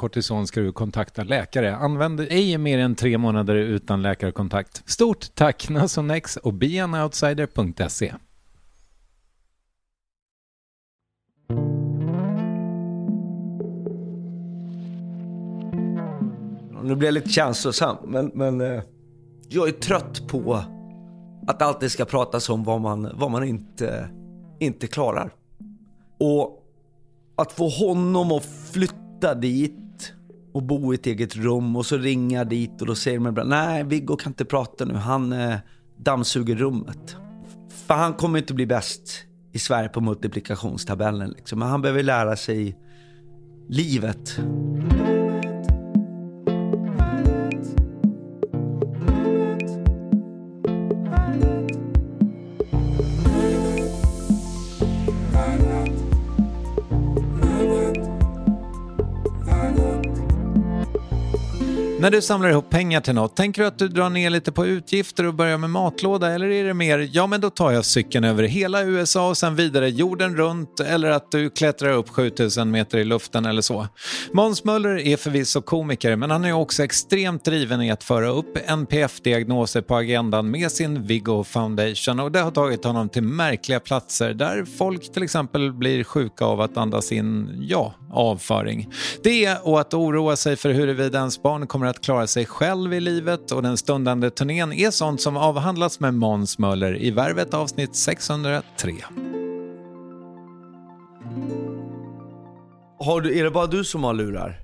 kortison ska du kontakta läkare. Använd ej mer än tre månader utan läkarkontakt. Stort tack Nasonex och beanoutsider.se. Nu blir jag lite känslosam, men, men eh, jag är trött på att alltid ska pratas om vad man, vad man inte, inte klarar. Och att få honom att flytta dit och bo i ett eget rum och så ringer jag dit och då säger de ibland nej Viggo kan inte prata nu, han eh, dammsuger rummet. För han kommer inte bli bäst i Sverige på multiplikationstabellen liksom. Men han behöver lära sig livet. När du samlar ihop pengar till något, tänker du att du drar ner lite på utgifter och börjar med matlåda eller är det mer, ja men då tar jag cykeln över hela USA och sen vidare jorden runt eller att du klättrar upp 7000 meter i luften eller så. Måns Möller är förvisso komiker men han är också extremt driven i att föra upp NPF-diagnoser på agendan med sin Viggo Foundation och det har tagit honom till märkliga platser där folk till exempel blir sjuka av att andas in, ja, avföring. Det och att oroa sig för huruvida ens barn kommer att klara sig själv i livet och den stundande turnén är sånt som avhandlas med Måns Möller i Värvet avsnitt 603. Har du, är det bara du som har lurar?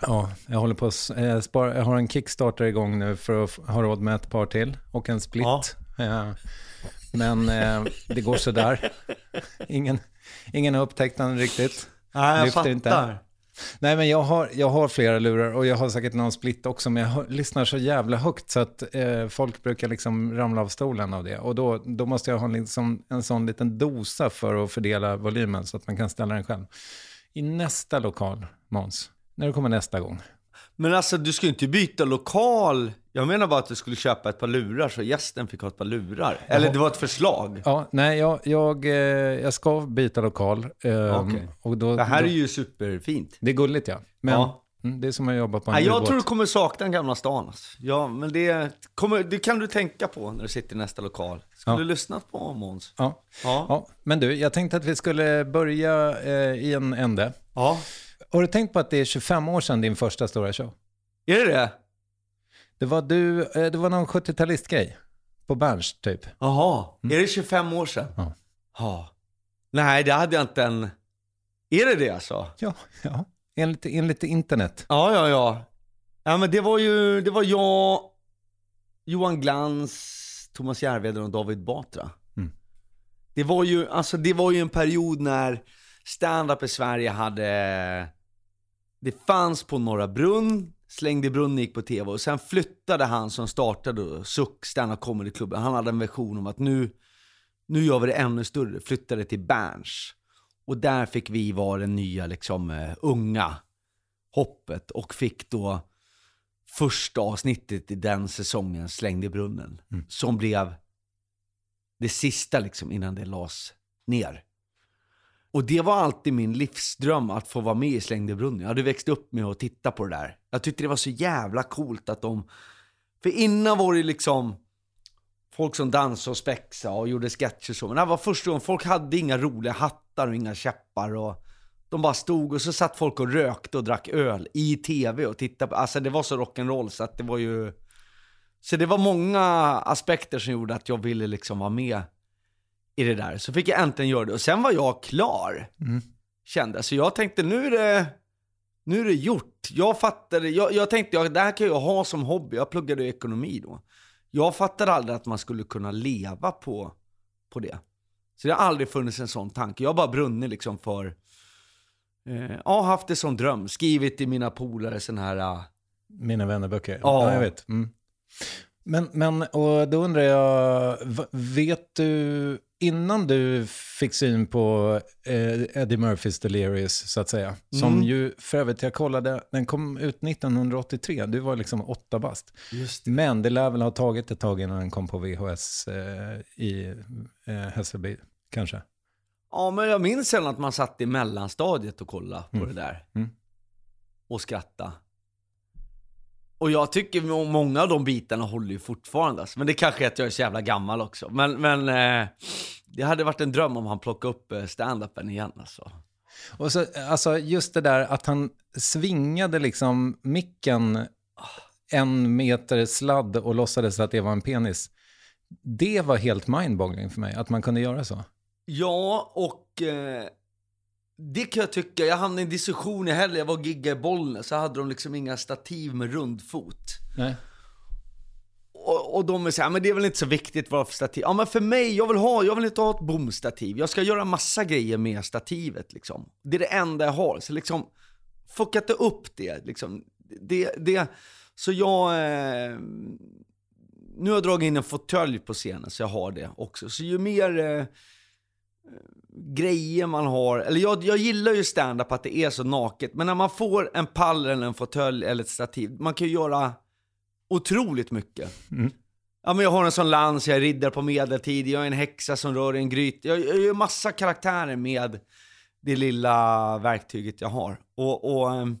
Ja, jag håller på att eh, spara. Jag har en Kickstarter igång nu för att ha råd med ett par till och en split. Ja. Eh, Men eh, det går sådär. Ingen, ingen har upptäckt den riktigt. Nej, jag Lyfter fattar. inte. Nej, men jag har, jag har flera lurar och jag har säkert någon split också, men jag hör, lyssnar så jävla högt så att eh, folk brukar liksom ramla av stolen av det. Och då, då måste jag ha liksom en sån liten dosa för att fördela volymen så att man kan ställa den själv. I nästa lokal, Måns, när du kommer nästa gång. Men alltså du ska ju inte byta lokal. Jag menar bara att du skulle köpa ett par lurar så gästen fick ha ett par lurar. Eller det var ett förslag. Ja, nej, jag, jag, eh, jag ska byta lokal. ehm, Okej. och då, Det här då, är ju superfint. Det är gulligt ja. Men Ja. Mm, det är som att jobba på en Nej, jag tror du kommer sakna den gamla stan. Alltså. Ja, men det, kommer, det kan du tänka på när du sitter i nästa lokal. Skulle Ja. du lyssna på Måns? Ja. Ja. ja. Men du, jag tänkte att vi skulle börja eh, i en ände. ja. Har du tänkt på att det är 25 år sedan din första stora show? Är det det? Det var, du, eh, det var någon 70-talistgrej. På Berns, typ. Jaha, är det 25 år sedan? Ja. Ja. Nej, det hade jag inte än. Är det det alltså? Ja, ja. Enligt, enligt internet. Ja, ja, ja. Ja, men det var ju, det var jag, Johan Glans, Thomas Järvheden och David Batra. Mm. Det var ju, alltså det var ju en period när stand-up i Sverige hade, det fanns på Norra Brunn, Slängde Brunn gick på tv och sen flyttade han som startade Suck stand-up comedy-klubben. Han hade en version om att nu, nu gör vi det ännu större, flyttade till Berns. Och där fick vi vara den nya liksom eh, unga hoppet och fick då första avsnittet i den säsongen Slängde i brunnen. Som blev det sista liksom innan det lades ner. Och det var alltid min livsdröm att få vara med i Slängde i brunnen. Jag hade växt upp med att titta på det där. Jag tyckte det var så jävla coolt att de... För innan var det liksom folk som dansade och spexade och gjorde sketcher och så. Men det här var första gången, folk hade inga roliga hattar och inga käppar och de bara stod och så satt folk och rökte och drack öl i tv och tittade på, alltså det var så rock'n'roll så att det var ju... Så det var många aspekter som gjorde att jag ville liksom vara med i det där. Så fick jag äntligen göra det och sen var jag klar. Kände jag. Så jag tänkte nu är det, nu är det gjort. Jag fattade, jag, jag tänkte jag, det här kan jag ha som hobby. Jag pluggade ekonomi då. Jag fattade aldrig att man skulle kunna leva på, på det. Så det har aldrig funnits en sån tanke. Jag har bara brunnit liksom för, eh, ja, haft det som dröm. Skrivit i mina polare sån här, ah, Mina vännerböcker. Ja. Ja, jag vet. Mm. Men, men och då undrar jag, vet du, innan du fick syn på eh, Eddie Murphys Delirious, så att säga, som Mm. ju, för övrigt, jag kollade, den kom ut 1983, du var liksom åtta bast. Just Men det lär väl ha tagit ett tag innan den kom på VHS eh, i eh, Hässelby, kanske. Ja, men jag minns sen att man satt i mellanstadiet och kollade på det där. Mm. Och skratta. Och jag tycker må- många av de bitarna håller ju fortfarande. Alltså. Men det kanske är att jag är så jävla gammal också. Men, men eh, det hade varit en dröm om han plockade upp eh, stand-upen igen alltså. Och så, alltså just det där att han svingade liksom micken en meter sladd och låtsades att det var en penis. Det var helt mindboggling för mig, att man kunde göra så. Ja, och eh, det kan jag tycka. Jag hamnade i en diskussion i helgen. Jag var och giggade i Bollnäs. Så hade de liksom inga stativ med rundfot. Nej. Och, och de är såhär, men det är väl inte så viktigt vad för stativ. Ja men för mig, jag vill ha, jag vill inte ha ett bomstativ. Jag ska göra massa grejer med stativet liksom. Det är det enda jag har. Så liksom, fucka inte upp det liksom. Det, det, så jag, eh, nu har jag dragit in en fåtölj på scenen så jag har det också. Så ju mer eh, grejer man har, eller jag, jag gillar ju stand-up att det är så naket, men när man får en pall eller en fåtölj eller ett stativ, man kan ju göra otroligt mycket. Ja, men jag har en sån lans, jag är riddare på medeltid, jag är en häxa som rör i en gryta. Jag, jag gör massa karaktärer med det lilla verktyget jag har. Och, och ehm,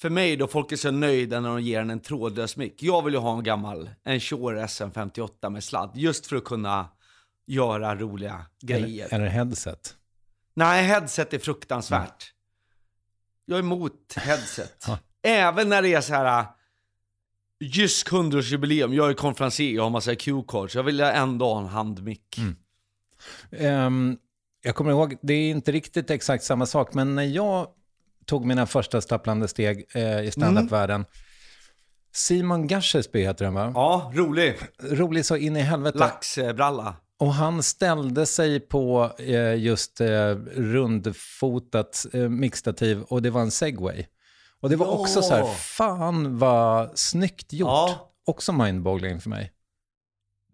för mig då, folk är så nöjda när de ger en en trådlös mick. Jag vill ju ha en gammal, en Shure SM58 med sladd, just för att kunna göra roliga grejer. Eller, eller headset. Nej, headset är fruktansvärt. Jag är emot headset. Ja. Även när det är så här. äh, Just 100-årsjubileum, jag är konferencier, jag har massa Q-cards. Jag vill ändå ha en handmick. Ehm, jag kommer ihåg, det är inte riktigt exakt samma sak, men när jag tog mina första stapplande steg eh, i standup-världen, Simon Gashesby heter han va? Ja, rolig. Rolig så in i helvete. Laxbralla. Och han ställde sig på eh, just eh, rundfotat eh, mixtativ och det var en segway. Och det var Ja. också så här, fan vad snyggt gjort. Ja. Också mindboggling för mig.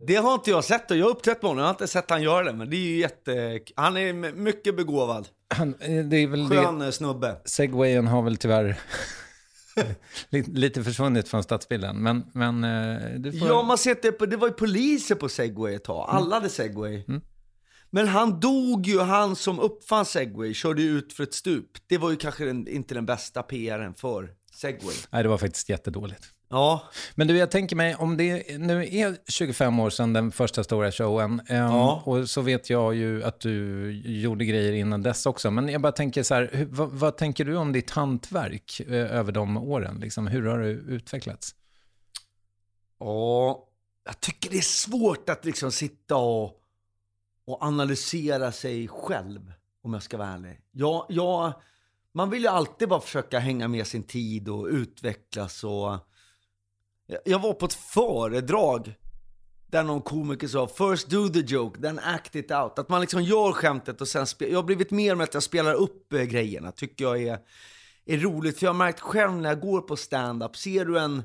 Det har inte jag sett och jag har uppträtt med honom. Jag har inte sett han göra det, men det är ju jätte... Han är mycket begåvad. Han, eh, det är väl det, Skön eh, snubbe. segwayen har väl tyvärr lite, försvunnit från stadsbilden. Men, men eh, du får... Ja, man ser det, på, det var ju poliser på segway ett tag. Alla hade segway. Men han dog ju, han som uppfann segway, körde ut för ett stup. Det var ju kanske den, inte den bästa PRen för segway. Nej, det var faktiskt jättedåligt. Ja, Men du, jag tänker mig, om det nu är 25 år sedan den första stora showen, ehm, Ja. och så vet jag ju att du gjorde grejer innan dess också, men jag bara tänker så här, hur, vad, vad tänker du om ditt hantverk eh, över de åren? Liksom, hur har det utvecklats? Ja, jag tycker det är svårt att liksom sitta och, och analysera sig själv, om jag ska vara ärlig. Jag, jag, man vill ju alltid bara försöka hänga med sin tid och utvecklas och... Jag, var på ett föredrag där någon komiker sa “First do the joke, then act it out”. Att man liksom gör skämtet och sen spelar... Jag har blivit mer med att jag spelar upp eh, grejerna, tycker jag är, är roligt. För jag har märkt själv när jag går på stand-up, ser du en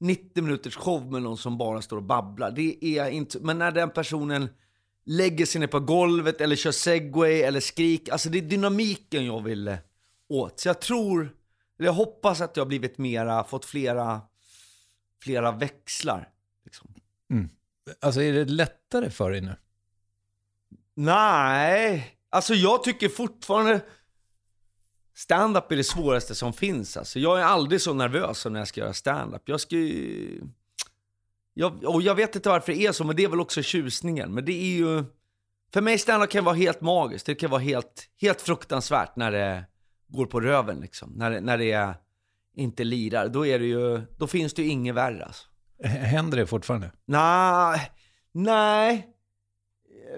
90 minuters show med någon som bara står och babblar. Det är inte, men när den personen lägger sig ner på golvet eller kör segway eller skrik, alltså det är dynamiken jag vill eh, åt. Så jag tror, eller jag hoppas att jag har blivit mera, fått flera, flera växlar. Liksom. Alltså är det lättare för dig nu? Nej, alltså jag tycker fortfarande stand-up är det svåraste som finns. Alltså jag är aldrig så nervös som när jag ska göra stand-up. Jag ska ju... Jag, och jag vet inte varför det är så, men det är väl också tjusningen. Men det är ju... För mig stand-up kan vara helt magiskt. Det kan vara helt, helt fruktansvärt när det går på röven liksom. När när det är, inte lirar. Då är det ju... Då finns det ju inget värre alltså. Händer det fortfarande? Nej, nej.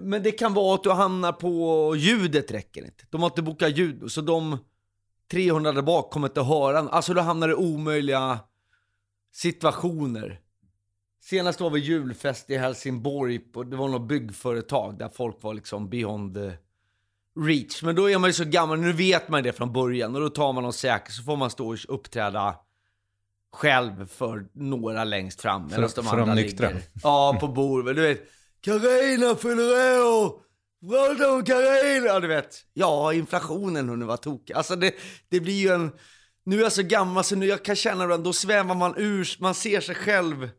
Men det kan vara att du hamnar på ljudet räcker inte. De har inte bokat ljud, så de 300 där bak kommer inte höra. Alltså du hamnar i omöjliga situationer. Senast var vi julfest i Helsingborg, och det var något byggföretag där folk var liksom beyond the reach. Men då är man ju så gammal, nu vet man det från början och då tar man någon säker så får man stå och uppträda själv för några längst fram. För- medan för de nyktra. ligger, Ja, på bordet. Du vet, Carina fyller år! Om Carina! Ja, du vet. Ja, inflationen hon var tokig. Alltså det, det blir ju en... Nu är jag så gammal så nu jag kan känna ibland, då svävar man ur, man ser sig själv.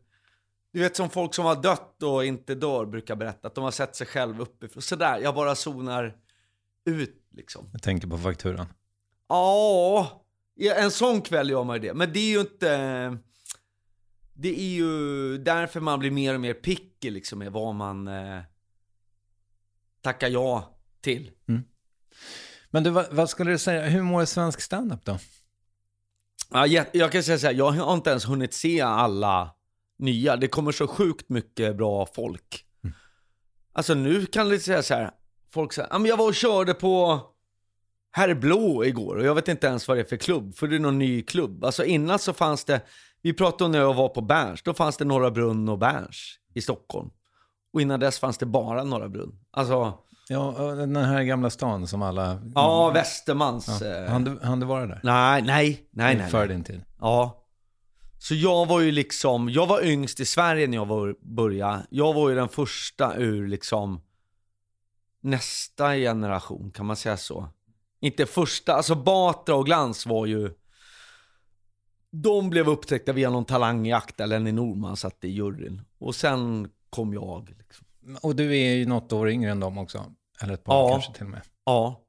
Du vet som folk som har dött och inte dör brukar berätta, att de har sett sig själv uppifrån. Sådär, jag bara zonar ut liksom. Jag tänker på fakturan. Ja, en sån kväll gör man ju det. Men det är ju inte... Det är ju därför man blir mer och mer picky liksom med vad man eh, tackar ja till. Men du, vad, vad skulle du säga, hur mår svensk standup då? Ja, jag, jag kan säga så här, jag har inte ens hunnit se alla nya. Det kommer så sjukt mycket bra folk. Alltså nu kan det säga så här, folk säger, ja men jag var och körde på Herr Blå igår och jag vet inte ens vad det är för klubb, för det är någon ny klubb. Alltså innan så fanns det, vi pratade om när jag var på Berns, då fanns det Norra Brunn och Berns i Stockholm. Och innan dess fanns det bara Norra Brunn. Alltså, Ja, den här gamla stan som alla... ja, Västermans. Ja. eh, Han, du, han du vara där? Nej, nej, nej, nej. För din tid. Ja. Så jag var ju liksom, jag var yngst i Sverige när jag var, började. Jag var ju den första ur liksom nästa generation, kan man säga så? Inte första, alltså Batra och Glans var ju de blev upptäckta via någon talangjakt där Lenny Norman satt i juryn. Och sen kom jag. Liksom. Och du är ju något år yngre än dem också. Eller ett par Ja. kanske till och med. Ja.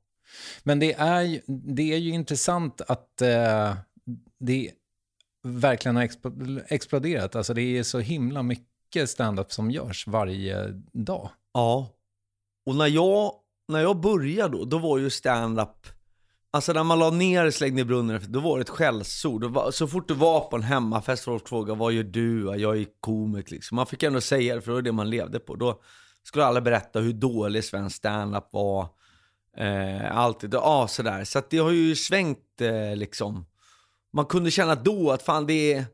Men det är, ju- det är ju intressant att eh, det verkligen har explo- exploderat. Alltså det är så himla mycket stand-up som görs varje dag. Ja. Och när jag, när jag började då, då var ju stand-up Alltså när man la ner Släng i brunnen, då var det ett skällsord. Så fort du var på en hemmafest folk frågade vad gör du? Jag är komiker. liksom. Man fick ändå säga det för det var det man levde på. Då skulle alla berätta hur dålig svensk standup var. Eh, alltid, ja sådär. Så att det har ju svängt eh, liksom. Man kunde känna då att fan det är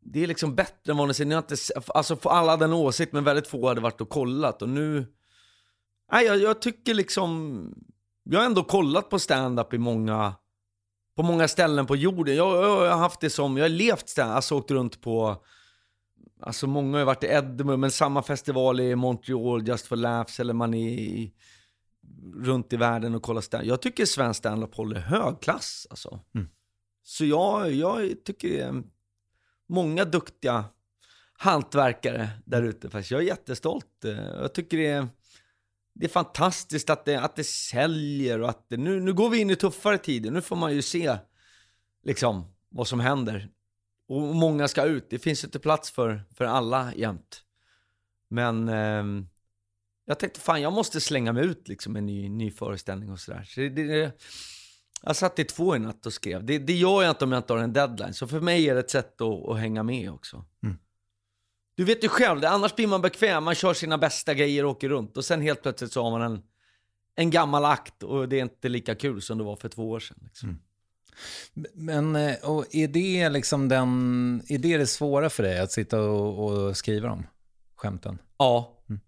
det är liksom bättre än vad Ni har inte, alltså för alla hade en åsikt men väldigt få hade varit och kollat och nu... Nej, jag, jag tycker liksom... Jag har ändå kollat på stand-up i många... På många ställen på jorden. Jag, jag, har haft det som... Jag har levt stand alltså åkt runt på... Alltså många har ju varit i Edinburgh, men samma festival i Montreal, Just for Laughs, eller man är i, runt i världen och kollar stand Jag tycker svensk stand-up håller hög klass alltså. Så jag, jag tycker det är många duktiga hantverkare där ute. Fast jag är jättestolt. Eh, Jag tycker det är, det är fantastiskt att det, att det säljer och att det, nu, nu går vi in i tuffare tider. Nu får man ju se liksom vad som händer. Och många ska ut. Det finns inte plats för, för alla jämt. Men eh, jag tänkte fan, jag måste slänga mig ut liksom en ny, ny föreställning och sådär. Så det, det, jag satt i två i natt och skrev. Det, det gör jag inte om jag inte har en deadline. Så för mig är det ett sätt att, att hänga med också. Mm. Du vet ju själv, det, annars blir man bekväm. Man kör sina bästa grejer och åker runt. Och sen helt plötsligt så har man en, en gammal akt och det är inte lika kul som det var för två år sedan. Liksom. Mm. Men eh, och är det liksom den, är det det svåra för dig att sitta och, och skriva dem? Skämten? Ja. Mm.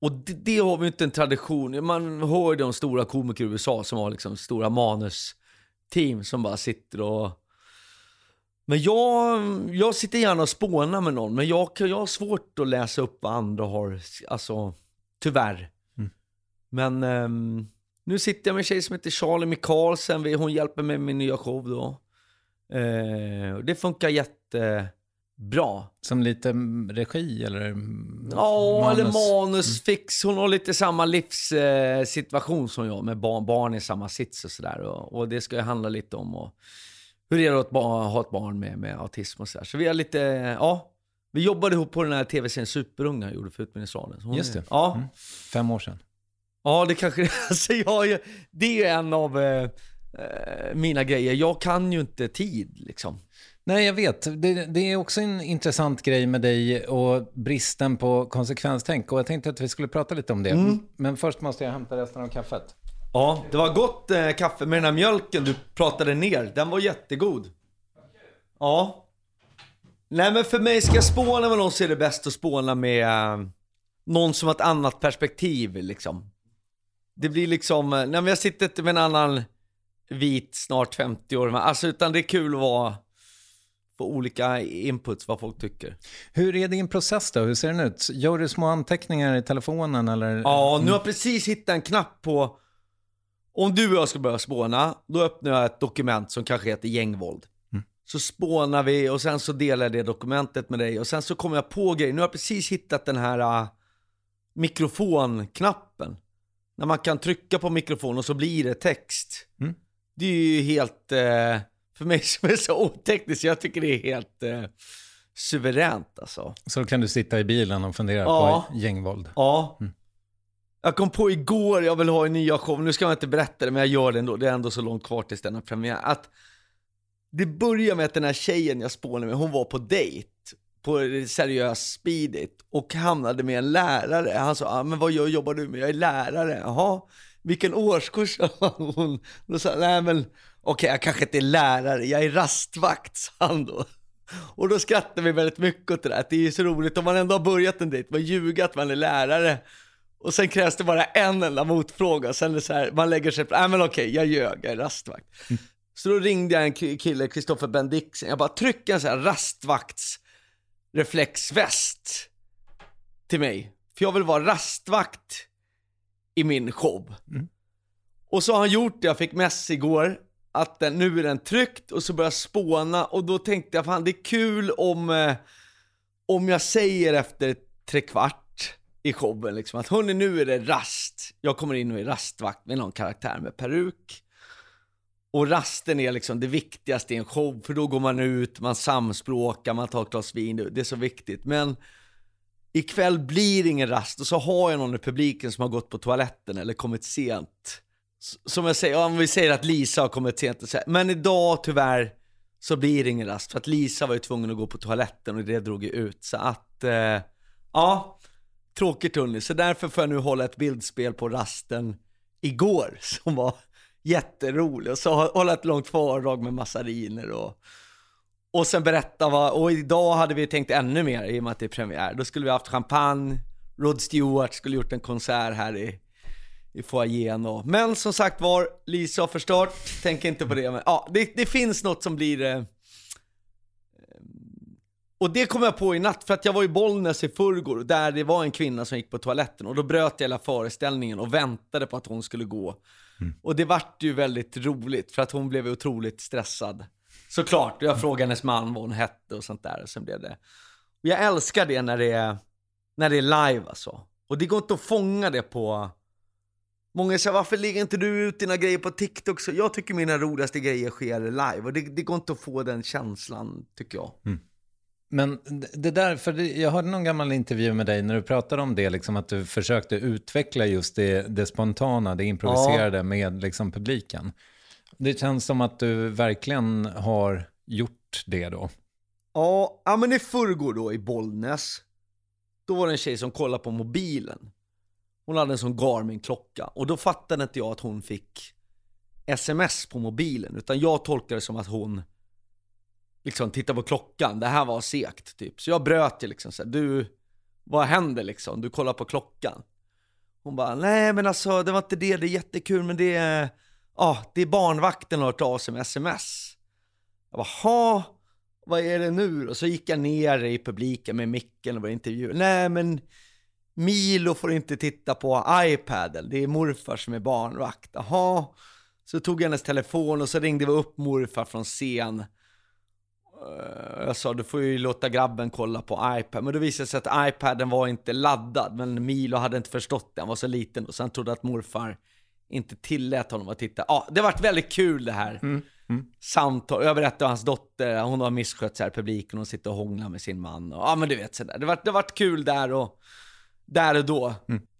Och det, det, har vi inte en tradition. Man hör de stora komiker i USA som har liksom stora manusteam som bara sitter och... Men jag, jag sitter gärna och spånar med någon, men jag, jag har svårt att läsa upp vad andra har, alltså tyvärr. Mm. Men um, nu sitter jag med en tjej som heter Charlie Mikalsen, hon hjälper mig med min nya show då. Uh, det funkar jätte bra. Som lite regi eller? Ja, manus. eller manusfix. Hon har lite samma livssituation som jag med barn, barn i samma sits och sådär. Och, och, det ska ju handla lite om och, hur det är att ha ett barn med, med autism och sådär. Så vi har lite, ja. Vi jobbade ihop på den här tv-serien Superunga jag gjorde för Utbildningsradion. Just det. Ja. Mm. Fem år sedan. Ja, det kanske alltså jag, Det är en av eh, eh, mina grejer. Jag kan ju inte tid liksom. Nej, jag vet. Det, det, är också en intressant grej med dig och bristen på konsekvenstänk. Och jag tänkte att vi skulle prata lite om det. Mm. Men först måste jag hämta resten av kaffet. Ja, det var gott eh, kaffe med den här mjölken du pratade ner. Den var jättegod. Ja. Nej men för mig, ska jag spåna med någon så är det bäst att spåna med eh, någon som har ett annat perspektiv liksom. Det blir liksom, eh, nej men jag sitter inte med en annan vit, snart 50 år, alltså utan det är kul att vara få olika inputs vad folk tycker. Hur är din process då? Hur ser den ut? Gör du små anteckningar i telefonen eller? Ja, nu har jag precis hittat en knapp på om du och jag ska börja spåna, då öppnar jag ett dokument som kanske heter gängvåld. Mm. Så spånar vi och sen så delar jag det dokumentet med dig och sen så kommer jag på grejer. Nu har jag precis hittat den här uh, mikrofonknappen. När man kan trycka på mikrofonen och så blir det text. Mm. Det är ju helt... Uh, för mig som är så oteknisk, jag tycker det är helt eh, suveränt alltså. Så då kan du sitta i bilen och fundera ja. på gängvåld? Ja. Mm. Jag kom på igår, jag vill ha en ny show, nu ska jag inte berätta det men jag gör det ändå, det är ändå så långt kvar tills den har premiär. Att det börjar med att den här tjejen jag spånade med, hon var på dejt på seriös speedigt och hamnade med en lärare. Han sa, ah, men vad gör, jobbar du med? Jag är lärare. Jaha, vilken årskurs? hon, då sa nej men okej, okay, jag kanske inte är lärare, jag är rastvakt, sa han då. Och då skrattade vi väldigt mycket åt det där, att det är så roligt om man ändå har börjat en dejt, man ljuger att man är lärare. Och sen krävs det bara en enda motfråga, sen är det så här, man lägger sig, nej men okej, jag ljög, jag är rastvakt. Mm. Så då ringde jag en kille, Kristoffer Bendixen, jag bara tryck en sån här rastvakts reflexväst till mig. För jag vill vara rastvakt i min show. Mm. Och så har han gjort det, jag fick mess igår att den, nu är den tryckt och så börjar jag spåna och då tänkte jag fan det är kul om, eh, om jag säger efter tre kvart i showen liksom att hörni nu är det rast. Jag kommer in och är rastvakt med någon karaktär med peruk. Och rasten är liksom det viktigaste i en show, för då går man ut, man samspråkar, man tar ett glas vin, det är så viktigt. Men ikväll blir det ingen rast och så har jag någon i publiken som har gått på toaletten eller kommit sent som jag säger, om vi säger att Lisa har kommit sent, och så här, men idag tyvärr så blir det ingen rast för att Lisa var ju tvungen att gå på toaletten och det drog ju ut. Så att, eh, ja, tråkigt hörni. Så därför får jag nu hålla ett bildspel på rasten igår som var jätterolig. Och så hålla ett långt föredrag med massariner och, och sen berätta vad, och idag hade vi tänkt ännu mer i och med att det är premiär. Då skulle vi haft champagne, Rod Stewart skulle gjort en konsert här i i foajén och... Men som sagt var, Lisa har förstört, tänk inte på det. Men ja, det, det finns något som blir... Eh, och det kom jag på i natt, för att jag var i Bollnäs i förrgår, där det var en kvinna som gick på toaletten och då bröt jag hela föreställningen och väntade på att hon skulle gå. Mm. Och det vart ju väldigt roligt, för att hon blev otroligt stressad. Såklart, jag frågade hennes man vad hon hette och sånt där, och sen blev det... Och jag älskar det när det är, när det är live alltså. Och det går inte att fånga det på... Många säger varför lägger inte du ut dina grejer på TikTok? Så jag tycker mina roligaste grejer sker live och det, det går inte att få den känslan tycker jag. Men det där, för det, jag hörde någon gammal intervju med dig när du pratade om det, liksom att du försökte utveckla just det, det spontana, det improviserade med liksom publiken. Det känns som att du verkligen har gjort det då. Ja, ja men i förrgår då i Bollnäs, då var det en tjej som kollade på mobilen. Hon hade en sån Garmin-klocka och då fattade inte jag att hon fick sms på mobilen, utan jag tolkade det som att hon liksom titta på klockan, det här var segt typ. Så jag bröt ju liksom så här, du, vad händer liksom? Du kollar på klockan. Hon bara, nej men alltså det var inte det, det är jättekul men det är, ja, det är barnvakten har hört av sig med sms. Jag bara, ha, vad är det nu Och så gick jag ner i publiken med micken och började intervjua. Nej men Milo får inte titta på iPaden, det är morfar som är barnvakt. Jaha. Så tog jag hennes telefon och så ringde vi upp morfar från scen. Eh, Jag sa du får ju låta grabben kolla på iPad, men då visade det sig att iPaden var inte laddad, men Milo hade inte förstått det, han var så liten och så han trodde att morfar inte tillät honom att titta. Ja, det vart väldigt kul det här samtal. Jag berättade om hans dotter, hon har misskött sig här publiken, hon sitter och hånglar med sin man. Och, ja men du vet sådär, det vart, det vart kul där och, där och då.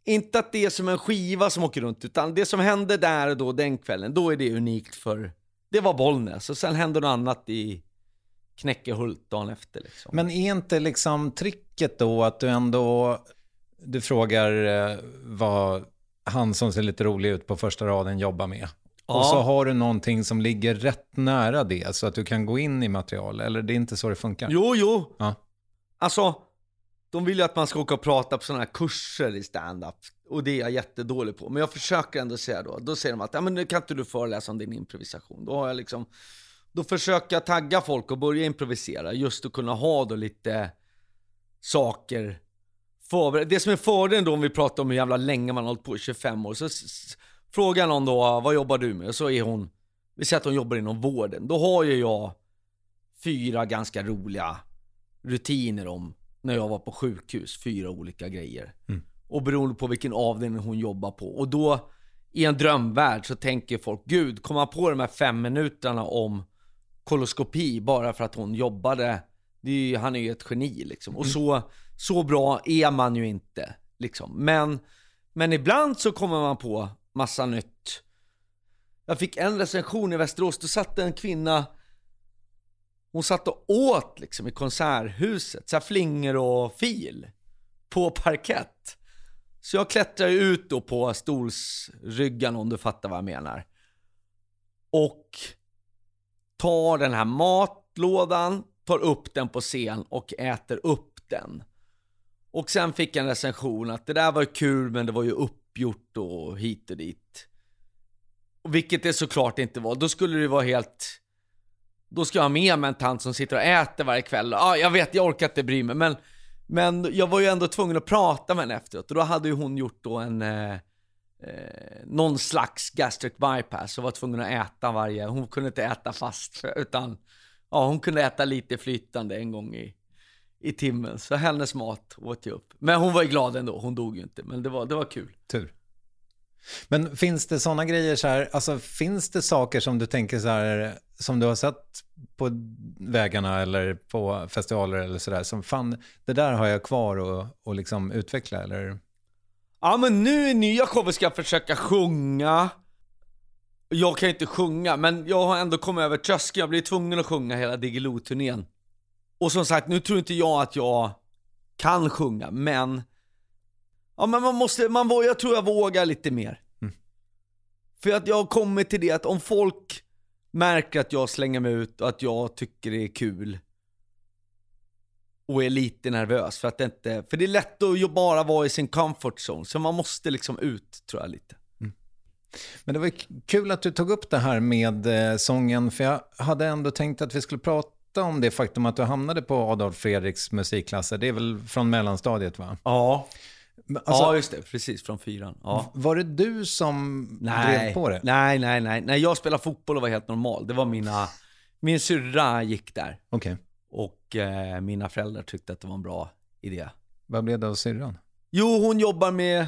Inte att det är som en skiva som åker runt, utan det som hände där och då, den kvällen, då är det unikt för, det var Bollnäs. Och sen hände något annat i Knäckehult dagen efter liksom. Men är inte liksom tricket då att du ändå, du frågar eh, vad han som ser lite rolig ut på första raden jobbar med. Ja. Och så har du någonting som ligger rätt nära det så att du kan gå in i material. Eller det är inte så det funkar? Jo, jo. Ja. Alltså, de vill ju att man ska åka och prata på sådana här kurser i stand-up. Och det är jag jättedålig på. Men jag försöker ändå säga då, då säger de att ja, men nu kan inte du föreläsa om din improvisation. Då har jag liksom, då försöker jag tagga folk och börja improvisera. Just att kunna ha då lite saker förberedda. Det som är fördelen då om vi pratar om hur jävla länge man har hållit på, 25 år. Så frågar någon då, vad jobbar du med? Och så är hon, vi säger att hon jobbar inom vården. Då har ju jag fyra ganska roliga rutiner om när jag var på sjukhus, fyra olika grejer. Och beroende på vilken avdelning hon jobbar på. Och då, i en drömvärld så tänker folk, gud, komma på de här fem minuterna om koloskopi bara för att hon jobbade. Det är ju, han är ju ett geni liksom. Och så, så bra är man ju inte. Liksom. Men, men ibland så kommer man på massa nytt. Jag fick en recension i Västerås, då satt en kvinna hon satt och åt liksom i konserthuset, så här flingor och fil på parkett. Så jag klättrar ut då på stolsryggen om du fattar vad jag menar. Och tar den här matlådan, tar upp den på scen och äter upp den. Och sen fick jag en recension att det där var kul men det var ju uppgjort och hit och dit. Vilket det såklart inte var. Då skulle det vara helt... Då ska jag ha med mig en tant som sitter och äter varje kväll. Ja, jag vet, jag orkar inte bry mig. Men, men jag var ju ändå tvungen att prata med henne efteråt. Och då hade ju hon gjort då en... Eh, eh, någon slags gastric bypass och var tvungen att äta varje... Hon kunde inte äta fast utan... Ja, hon kunde äta lite flytande en gång i, i timmen. Så hennes mat åt jag upp. Men hon var ju glad ändå. Hon dog ju inte. Men det var, det var kul. Tur. Men finns det sådana grejer så här, alltså finns det saker som du tänker så här, som du har sett på vägarna eller på festivaler eller sådär, som fan, det där har jag kvar att och liksom utveckla eller? Ja men nu i nya shower ska jag försöka sjunga. Jag kan inte sjunga, men jag har ändå kommit över tröskeln, jag blir tvungen att sjunga hela Diggiloo-turnén. Och som sagt, nu tror inte jag att jag kan sjunga, men Ja men man måste, man, jag tror jag vågar lite mer. För att jag har kommit till det att om folk märker att jag slänger mig ut och att jag tycker det är kul och är lite nervös för att det inte, för det är lätt att bara vara i sin comfort zone, så man måste liksom ut tror jag lite. Men det var kul att du tog upp det här med eh, sången, för jag hade ändå tänkt att vi skulle prata om det faktum att du hamnade på Adolf Fredriks musikklasser. Det är väl från mellanstadiet va? Ja. Alltså, ja just det, precis från fyran. Ja. Var det du som drev Nej, på det? nej, nej, nej. När jag spelade fotboll och var helt normal, det var mina, min syrra gick där. Okej. Och eh, mina föräldrar tyckte att det var en bra idé. Vad blev det av syrran? Jo, hon jobbar med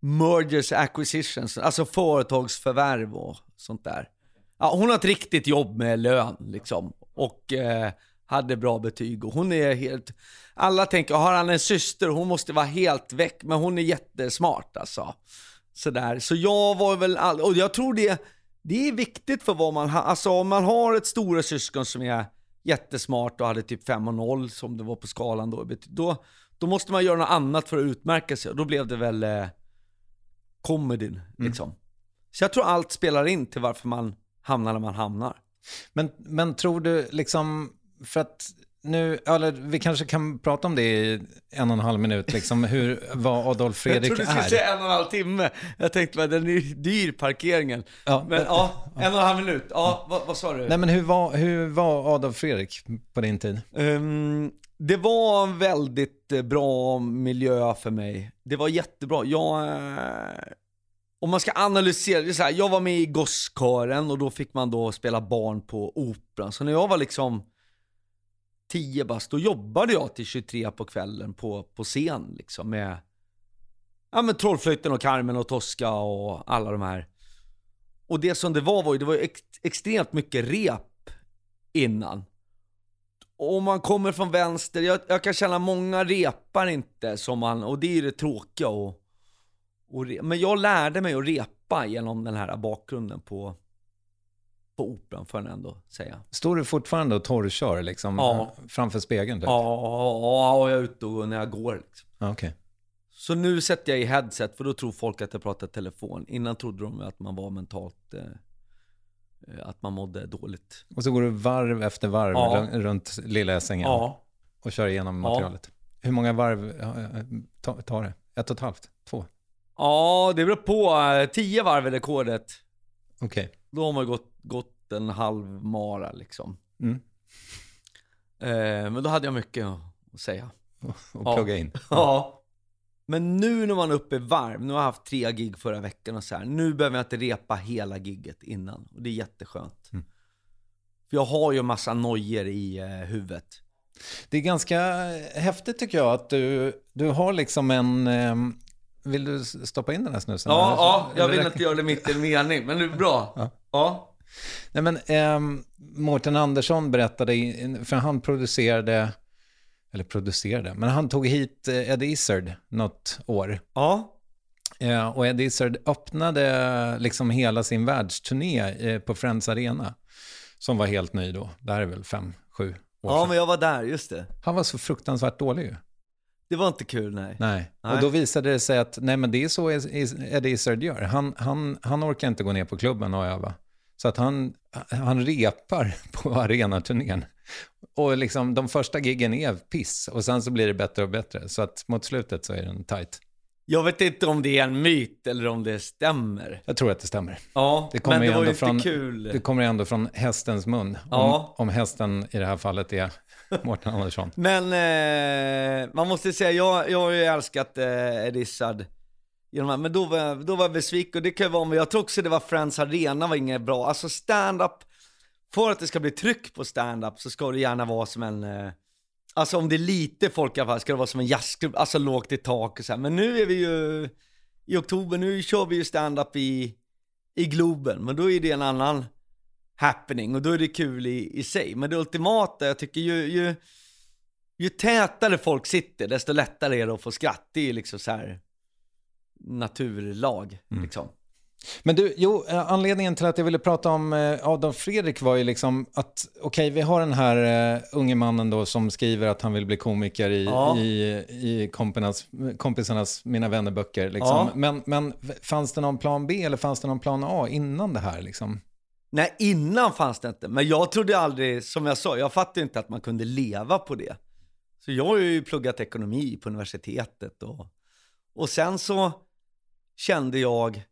mergers acquisitions, alltså företagsförvärv och sånt där. Ja, hon har ett riktigt jobb med lön liksom. Och eh, hade bra betyg och hon är helt... Alla tänker, har han en syster, hon måste vara helt väck, men hon är jättesmart alltså. Sådär. Så jag var väl, all, och jag tror det, det är viktigt för vad man har, alltså om man har ett stora syskon som är jättesmart och hade typ 5 och 0 som det var på skalan då, då, då måste man göra något annat för att utmärka sig och då blev det väl eh, comedyn Mm. liksom. Så jag tror allt spelar in till varför man hamnar där man hamnar. Men, men tror du liksom, för att nu, eller vi kanske kan prata om det i en och en halv minut, liksom hur, vad Adolf Fredrik jag trodde du skulle är. säga en och en halv timme. Jag tänkte men den är dyr parkeringen. Ja, men ja, en och en halv minut. Ja, vad, vad sa du? Nej men hur var, hur var Adolf Fredrik på din tid? Ehm, det var en väldigt eh, bra miljö för mig. Det var jättebra. Jag, eh, om man ska analysera, det är så här, jag var med i gosskören och då fick man då spela barn på operan. Så när jag var liksom 10 bast, då jobbade jag till 23 på kvällen på, på scen liksom med ja, men Trollflöjten och Carmen och Tosca och alla de här. Och det som det var var ju, det var ju ex, extremt mycket rep innan. Och om man kommer från vänster, jag, jag kan känna många repar inte som man, och det är ju det tråkiga och, och re, Men jag lärde mig att repa genom den här bakgrunden på, på operan får jag ändå säga. Står du fortfarande och torrkör liksom Ja. framför spegeln? Typ? Ja, ja, och jag är ute och när jag går liksom. Ja, Okej. Så nu sätter jag i headset för då tror folk att jag pratar telefon. Innan trodde de att man var mentalt, eh, eh, att man mådde dåligt. Och så går du varv efter varv Ja. runt Lilla Essingen Ja. och kör igenom Ja. materialet. Hur många varv ja, ja, ta- tar det? Ett och ett halvt? Två? Ja, det beror på. Eh, Tio varv är rekordet. Okej. Då har man gått, gått en halv mara liksom. Mm. Eh, men då hade jag mycket att säga. Och Ja. plugga in. Ja. Men nu när man är uppe i varv, nu har jag haft tre gig förra veckan och så här. Nu behöver jag inte repa hela gigget innan. Och det är jätteskönt. Mm. För jag har ju en massa nojor i eh, huvudet. Det är ganska häftigt tycker jag att du, du har liksom en... ehm, vill du stoppa in den här snusen? Ja, Eller- ja, jag vill inte göra det mitt i en mening, men det är bra. Ja. Ja. Nej men ehm, Mårten Andersson berättade, för han producerade, eller producerade, men han tog hit eh, Ed Izzard något år. Ja. Eh, och Ed Izzard öppnade liksom hela sin världsturné eh, på Friends Arena. Som var helt ny då. Det här är väl fem, sju år Ja, sedan. men jag var där, just det. Han var så fruktansvärt dålig ju. Det var inte kul, nej. Nej. Nej. Och då visade det sig att nej men det är så Ed Izzard gör. Han, han, han orkar inte gå ner på klubben och öva. Så att han, han repar på arenaturnén. Och liksom de första giggen är piss och sen så blir det bättre och bättre. Så att mot slutet så är den tight. Jag vet inte om det är en myt eller om det stämmer. Jag tror att det stämmer. Ja, Det kommer men det var ju inte från, kul. Det kommer ju ändå från hästens mun. Ja. Om, om hästen i det här fallet är Mårten Andersson. Men eh, man måste säga, jag, jag har ju älskat eh, Ed Izzard genom här, Men då var, jag, då var jag besviken och det kan ju vara, men jag tror också det var Friends Arena var inget bra. Alltså stand-up, för att det ska bli tryck på stand-up så ska det gärna vara som en, eh, alltså om det är lite folk i alla fall, ska det vara som en jazzklubb, alltså lågt i tak och så här. Men nu är vi ju, i oktober, nu kör vi ju stand-up i, i Globen, men då är det en annan happening och då är det kul i, i sig. Men det ultimata, jag tycker ju, ju ju tätare folk sitter, desto lättare är det att få skratt. Det är ju liksom så här naturlag, liksom. Men du, jo, eh, anledningen till att jag ville prata om eh, Adolf Fredrik var ju liksom att, okej, vi har den här uh, unge mannen då som skriver att han vill bli komiker i, Ja. i, i kompisarnas, kompisarnas Mina vännerböcker. Liksom. Ja. Men, men fanns det någon plan B eller fanns det någon plan A innan det här? Liksom? Nej, innan fanns det inte. Men jag trodde aldrig, som jag sa, jag fattade inte att man kunde leva på det. Så jag har ju pluggat ekonomi på universitetet och, och sen så kände jag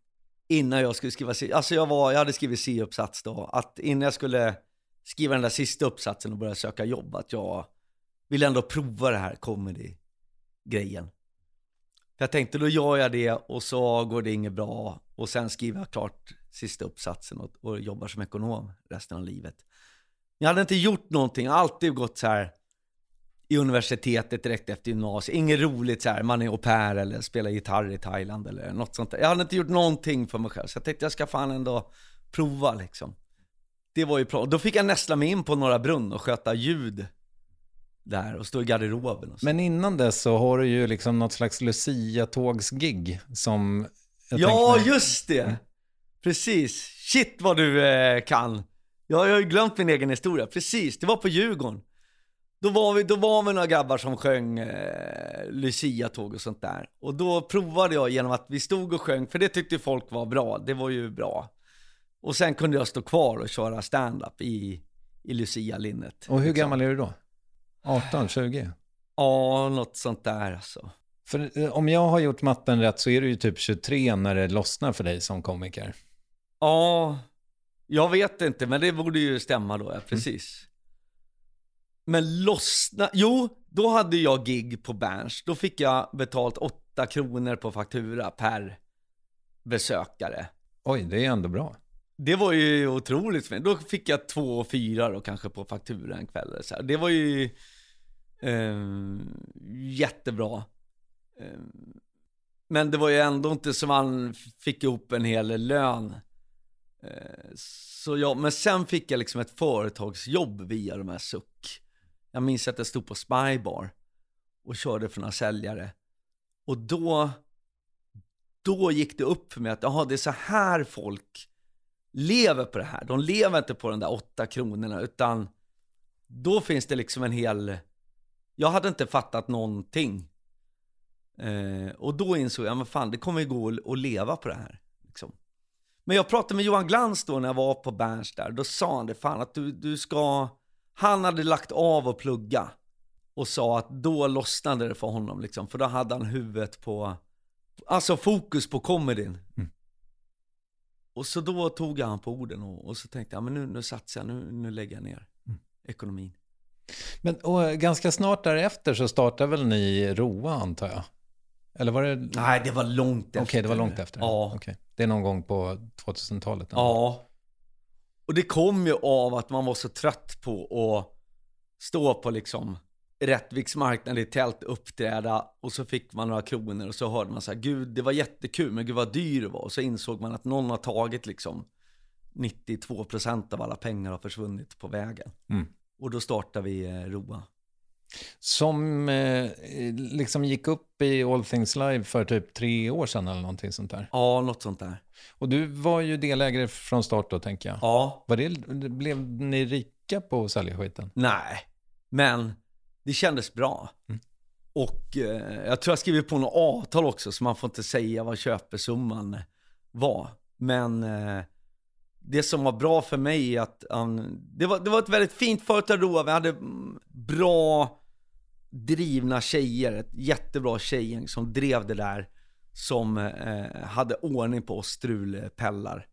innan jag skulle skriva, C- alltså jag, var, jag hade skrivit C-uppsats då, att innan jag skulle skriva den där sista uppsatsen och börja söka jobb, att jag ville ändå prova det här comedy-grejen. För jag tänkte, då gör jag det och så går det inget bra och sen skriver jag klart sista uppsatsen och, och jobbar som ekonom resten av livet. Jag hade inte gjort någonting, jag har alltid gått så här i universitetet direkt efter gymnasiet. Inget roligt så här, man är au pair eller spelar gitarr i Thailand eller något sånt där. Jag hade inte gjort någonting för mig själv, så jag tänkte jag ska fan ändå prova liksom. Det var ju bra. Då fick jag nästla mig in på Norra Brunn och sköta ljud där och stå i garderoben. Och så. Men innan dess så har du ju liksom något slags Lucia-tågsgig som... jag Ja, tänkte- just det! Precis. Shit vad du eh, kan. Ja, jag har ju glömt min egen historia. Precis, det var på Djurgården. Då var vi, då var vi några grabbar som sjöng eh, Lucia-tåg och sånt där. Och då provade jag genom att vi stod och sjöng, för det tyckte folk var bra. Det var ju bra. Och sen kunde jag stå kvar och köra stand-up i, i Lucia-linnet. Och hur liksom. gammal är du då? 18, 20? Ja, något sånt där alltså. För eh, om jag har gjort matten rätt så är du ju typ 23 när det lossnar för dig som komiker. Ja, jag vet inte, men det borde ju stämma då, ja, precis. Men lossna, jo, då hade jag gig på Berns. Då fick jag betalt 8 kronor på faktura per besökare. Oj, det är ändå bra. Det var ju otroligt fint. Då fick jag två och fyra då kanske på faktura en kväll. Så här. Det var ju eh, jättebra. Eh, men det var ju ändå inte som man fick ihop en hel lön. Eh, så ja, men sen fick jag liksom ett företagsjobb via de här suck. Jag minns att jag stod på Spybar och körde för några säljare. Och då, då gick det upp för mig att jaha, det är så här folk lever på det här. De lever inte på de där åtta kronorna, utan då finns det liksom en hel... Jag hade inte fattat någonting. Eh, och då insåg jag, men fan, det kommer ju gå att- att leva på det här. Liksom. Men jag pratade med Johan Glans då när jag var på Berns där. Då sa han det, fan att du, du ska... Han hade lagt av och plugga. Och sa att då lossnade det för honom liksom. För då hade han huvudet på... Alltså fokus på comedyn. Och så då tog jag han på orden och, och så tänkte jag, men nu, nu satsar jag, nu, nu lägger jag ner ekonomin. Men eh, ganska snart därefter så startade väl ni Roa antar jag? Eller var det... Okej, Nej, det var långt efter. det var långt efter. Ja. Okej. Det är någon gång på 2000-talet? ändå. Ja. Och det kom ju av att man var så trött på att stå på liksom Rättviks marknad i tält, uppträda och så fick man några kronor och så hörde man så här, gud det var jättekul men gud vad dyr det var. Och så insåg man att någon har tagit liksom 92% av alla pengar har försvunnit på vägen. Mm. Och då startade vi eh, Roa. Som eh, liksom gick upp i All Things Live för typ tre år sedan eller någonting sånt där. Ja, något sånt där. Och du var ju delägare från start då tänker jag. Ja, Var det, blev ni rika på att sälja skiten? nej. Men det kändes bra. Och eh, jag tror jag skrivit på något avtal också, så man får inte säga vad köpesumman var. Men eh, det som var bra för mig är att um, det, var, det var ett väldigt fint företag Roa. Vi hade mm, bra drivna tjejer, ett jättebra tjejgäng som drev det där. Som eh, hade ordning på strulpellar.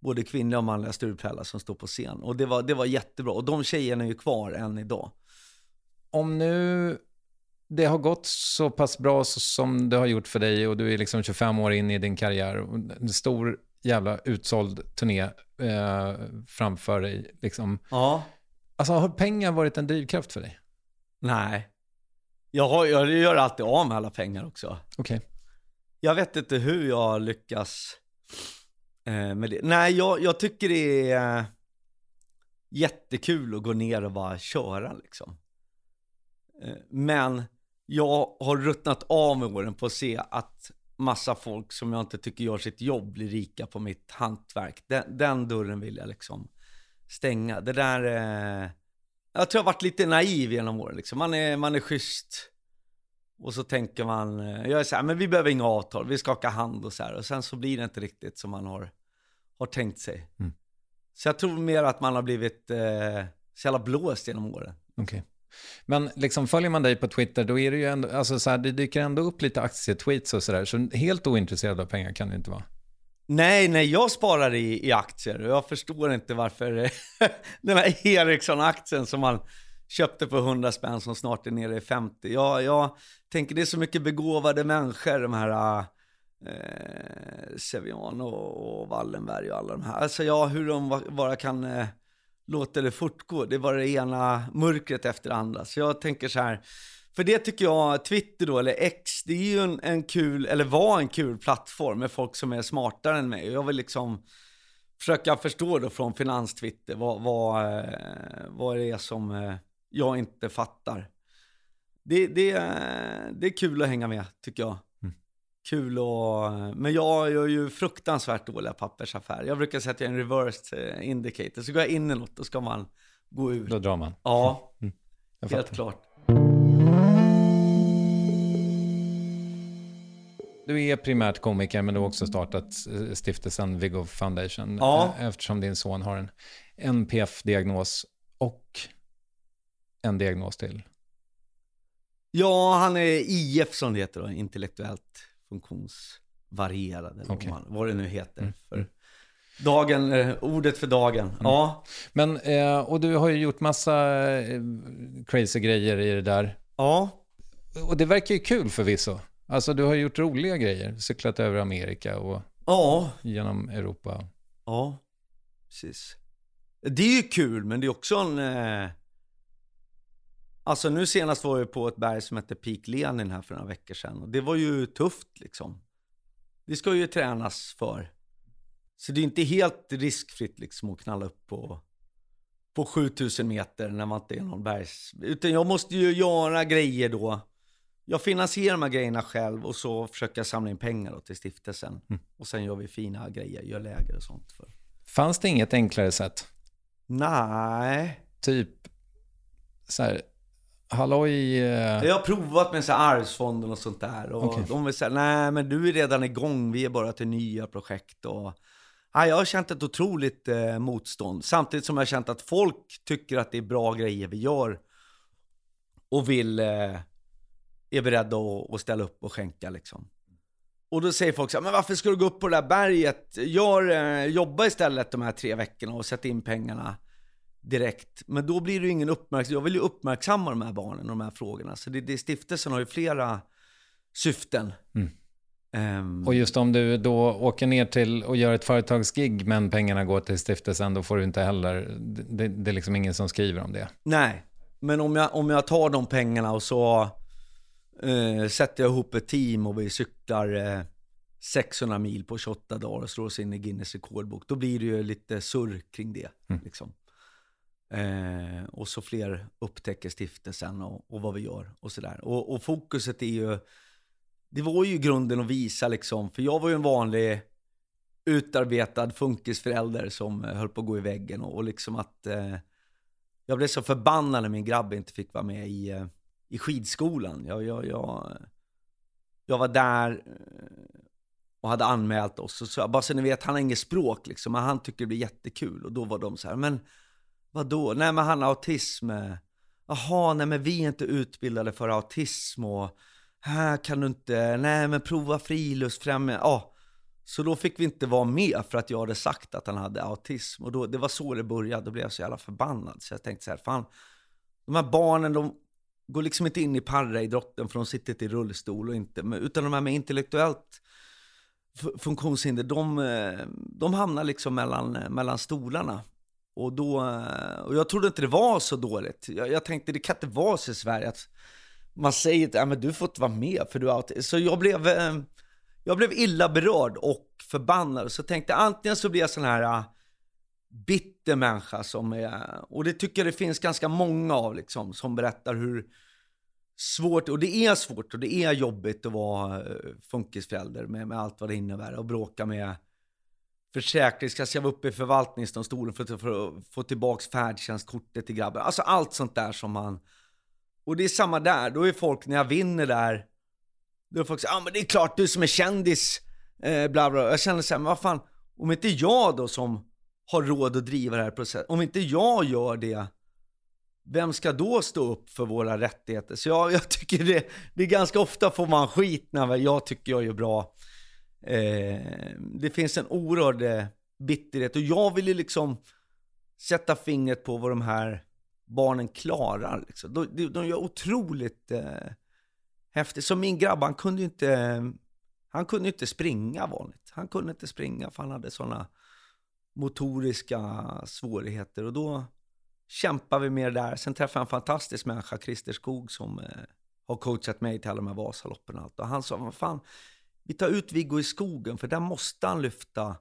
Både kvinnliga och manliga strulpellar som stod på scen. Och det var, det var jättebra. Och de tjejerna är ju kvar än idag. Om nu det har gått så pass bra som det har gjort för dig och du är liksom 25 år in i din karriär en stor jävla utsåld turné eh, framför dig. Liksom. Ja. Alltså har pengar varit en drivkraft för dig? Nej. Jag, har, jag gör alltid av med alla pengar också. Okej. Jag vet inte hur jag lyckas eh, med det. Nej, jag, jag tycker det är eh, jättekul att gå ner och bara köra liksom. Eh, men jag har ruttnat av med åren på att se att massa folk som jag inte tycker gör sitt jobb blir rika på mitt hantverk. Den, den dörren vill jag liksom stänga. Det där, jag tror jag har varit lite naiv genom åren liksom. Man är, man är schysst. Och så tänker man, eh, jag är så här, men vi behöver inga avtal, vi skakar hand och så här. Och sen så blir det inte riktigt som man har, har tänkt sig. Mm. Så jag tror mer att man har blivit eh, så jävla blåst genom åren. Okej. Men liksom följer man dig på Twitter, då är det ju ändå, alltså så här, det dyker ändå upp lite aktietweets och sådär, så helt ointresserad av pengar kan det inte vara. Nej, nej, jag sparar i, i aktier och jag förstår inte varför eh, den här Ericsson-aktien som man köpte på 100 spänn som snart är nere i 50. Jag, jag tänker det är så mycket begåvade människor, de här eh, Sevian och, och Wallenberg och alla de här. Alltså ja, hur de bara kan eh, låta det fortgå. Det var det ena mörkret efter det andra. Så jag tänker så här, för det tycker jag, Twitter då, eller X, det är ju en, en kul, eller var en kul plattform med folk som är smartare än mig. Jag vill liksom försöka förstå då från finanstwitter vad, vad, eh, vad det är som eh, jag inte fattar. Det, det, det är kul att hänga med, tycker jag. Mm. Kul och, men jag gör ju fruktansvärt dåliga pappersaffärer. Jag brukar säga att jag är en reversed eh, indicator. Så går jag in i något, då ska man gå ur. Då drar man. Ja, Jag helt klart. Du är primärt komiker, men du har också startat eh, stiftelsen Viggo Foundation. Ja. eh, Eftersom din son har en NPF-diagnos och en diagnos till. Ja, han är IF som det heter då, intellektuellt funktionsvarierad eller Okej. vad, det nu heter. Mm. För dagen, eh, ordet för dagen. Ja, Men, och du har ju gjort massa crazy grejer i det där. ja, Och det verkar ju kul förvisso. Alltså du har gjort roliga grejer, cyklat över Amerika och ja, genom Europa. ja, precis. Det är ju kul, men det är också en... Eh... Alltså nu senast var jag på ett berg som heter Peak Lenin här för några veckor sedan. Och det var ju tufft liksom. Det ska ju tränas för. Så det är inte helt riskfritt liksom att knalla upp på, på 7000 meter när man inte är någon bergs... Utan jag måste ju göra grejer då. Jag finansierar de här grejerna själv och så försöker jag samla in pengar till stiftelsen. Och sen gör vi fina grejer, gör läger och sånt. För. Fanns det inget enklare sätt? Nej. Typ så här, halloj, eh, Jag har provat med så här arvsfonden och sånt där. Och Okej. de vill säga, nej men du är redan igång, vi är bara till nya projekt. Och... Nej, jag har känt ett otroligt eh, motstånd. Samtidigt som jag har känt att folk tycker att det är bra grejer vi gör. Och vill, eh, är beredda att, att ställa upp och skänka liksom. Och då säger folk så här, men varför ska du gå upp på det där berget? Gör, eh, jobba istället de här tre veckorna och sätt in pengarna direkt. Men då blir det ju ingen uppmärksamhet. Jag vill ju uppmärksamma de här barnen och de här frågorna. Så det, det, stiftelsen har ju flera syften. Mm. Ehm, och just om du då åker ner till och gör ett företagsgig men pengarna går till stiftelsen, då får du inte heller, det, det är liksom ingen som skriver om det. Nej, men om jag, om jag tar de pengarna och så eh, sätter jag ihop ett team och vi cyklar eh, 600 mil på 28 dagar och slår oss in i Guinness rekordbok, då blir det ju lite surr kring det. Liksom. Eh, och så fler upptäcker stiftelsen och, och vad vi gör och sådär. Och, och fokuset är ju, det var ju grunden att visa liksom, för jag var ju en vanlig utarbetad funkisförälder som eh, höll på att gå i väggen och, och liksom att eh, jag blev så förbannad när min grabb inte fick vara med i, eh, i skidskolan. Jag, jag, jag, jag var där eh, och hade anmält oss. Och så, bara så ni vet, han har inget språk liksom, men han tycker det blir jättekul. Och då var de så här, men vadå? då? Nej men han har autism. Jaha, nej men vi är inte utbildade för autism och här kan du inte, nej men prova friluftsfrämjande. Ja, så då fick vi inte vara med för att jag hade sagt att han hade autism. Och då, det var så det började, då blev jag så jävla förbannad. Så jag tänkte så här, fan, de här barnen de går liksom inte in i paraidrotten för de sitter inte i rullstol och inte, utan de här med intellektuellt funktionshinder, de, eh, de hamnar liksom mellan, eh, mellan stolarna. Och, då, eh, och jag trodde inte det var så dåligt. Jag, jag tänkte det kan inte vara så i Sverige att man säger att ja, men du får inte vara med för du är autist. Så jag blev, jag blev illa berörd och förbannad. Så tänkte antingen så blir jag sån här bitter människa som är, och det tycker jag det finns ganska många av liksom, som berättar hur svårt, och det är svårt och det är jobbigt att vara eh, funkisförälder med, med allt vad det innebär och bråka med Försäkringskassan, jag var uppe i förvaltningsdomstolen för, att- för att få tillbaka färdtjänstkortet till grabben. Alltså allt sånt där som man... Och det är samma där, då är folk, när jag vinner där, då är folk så ja ah, men det är klart du som är kändis, eh, bla bla. Jag känner så här, men vad fan, om inte jag då som har råd att driva det här processen, om inte jag gör det, vem ska då stå upp för våra rättigheter? Så jag, jag tycker det, det är ganska ofta får man skit när jag tycker jag gör bra. Eh, det finns en oerhörd eh, bitterhet och jag vill ju liksom sätta fingret på vad de här barnen klarar. Liksom. De, de, de gör otroligt eh, häftigt. Som min grabb, han kunde ju inte, han kunde ju inte springa vanligt. Han kunde inte springa för han hade sådana motoriska svårigheter och då kämpar vi med det där. Sen träffade jag en fantastisk människa, Christer Skog, som eh, har coachat mig till alla de här Vasaloppen och allt. Och han sa, vad fan, vi tar ut Viggo i skogen, för där måste han lyfta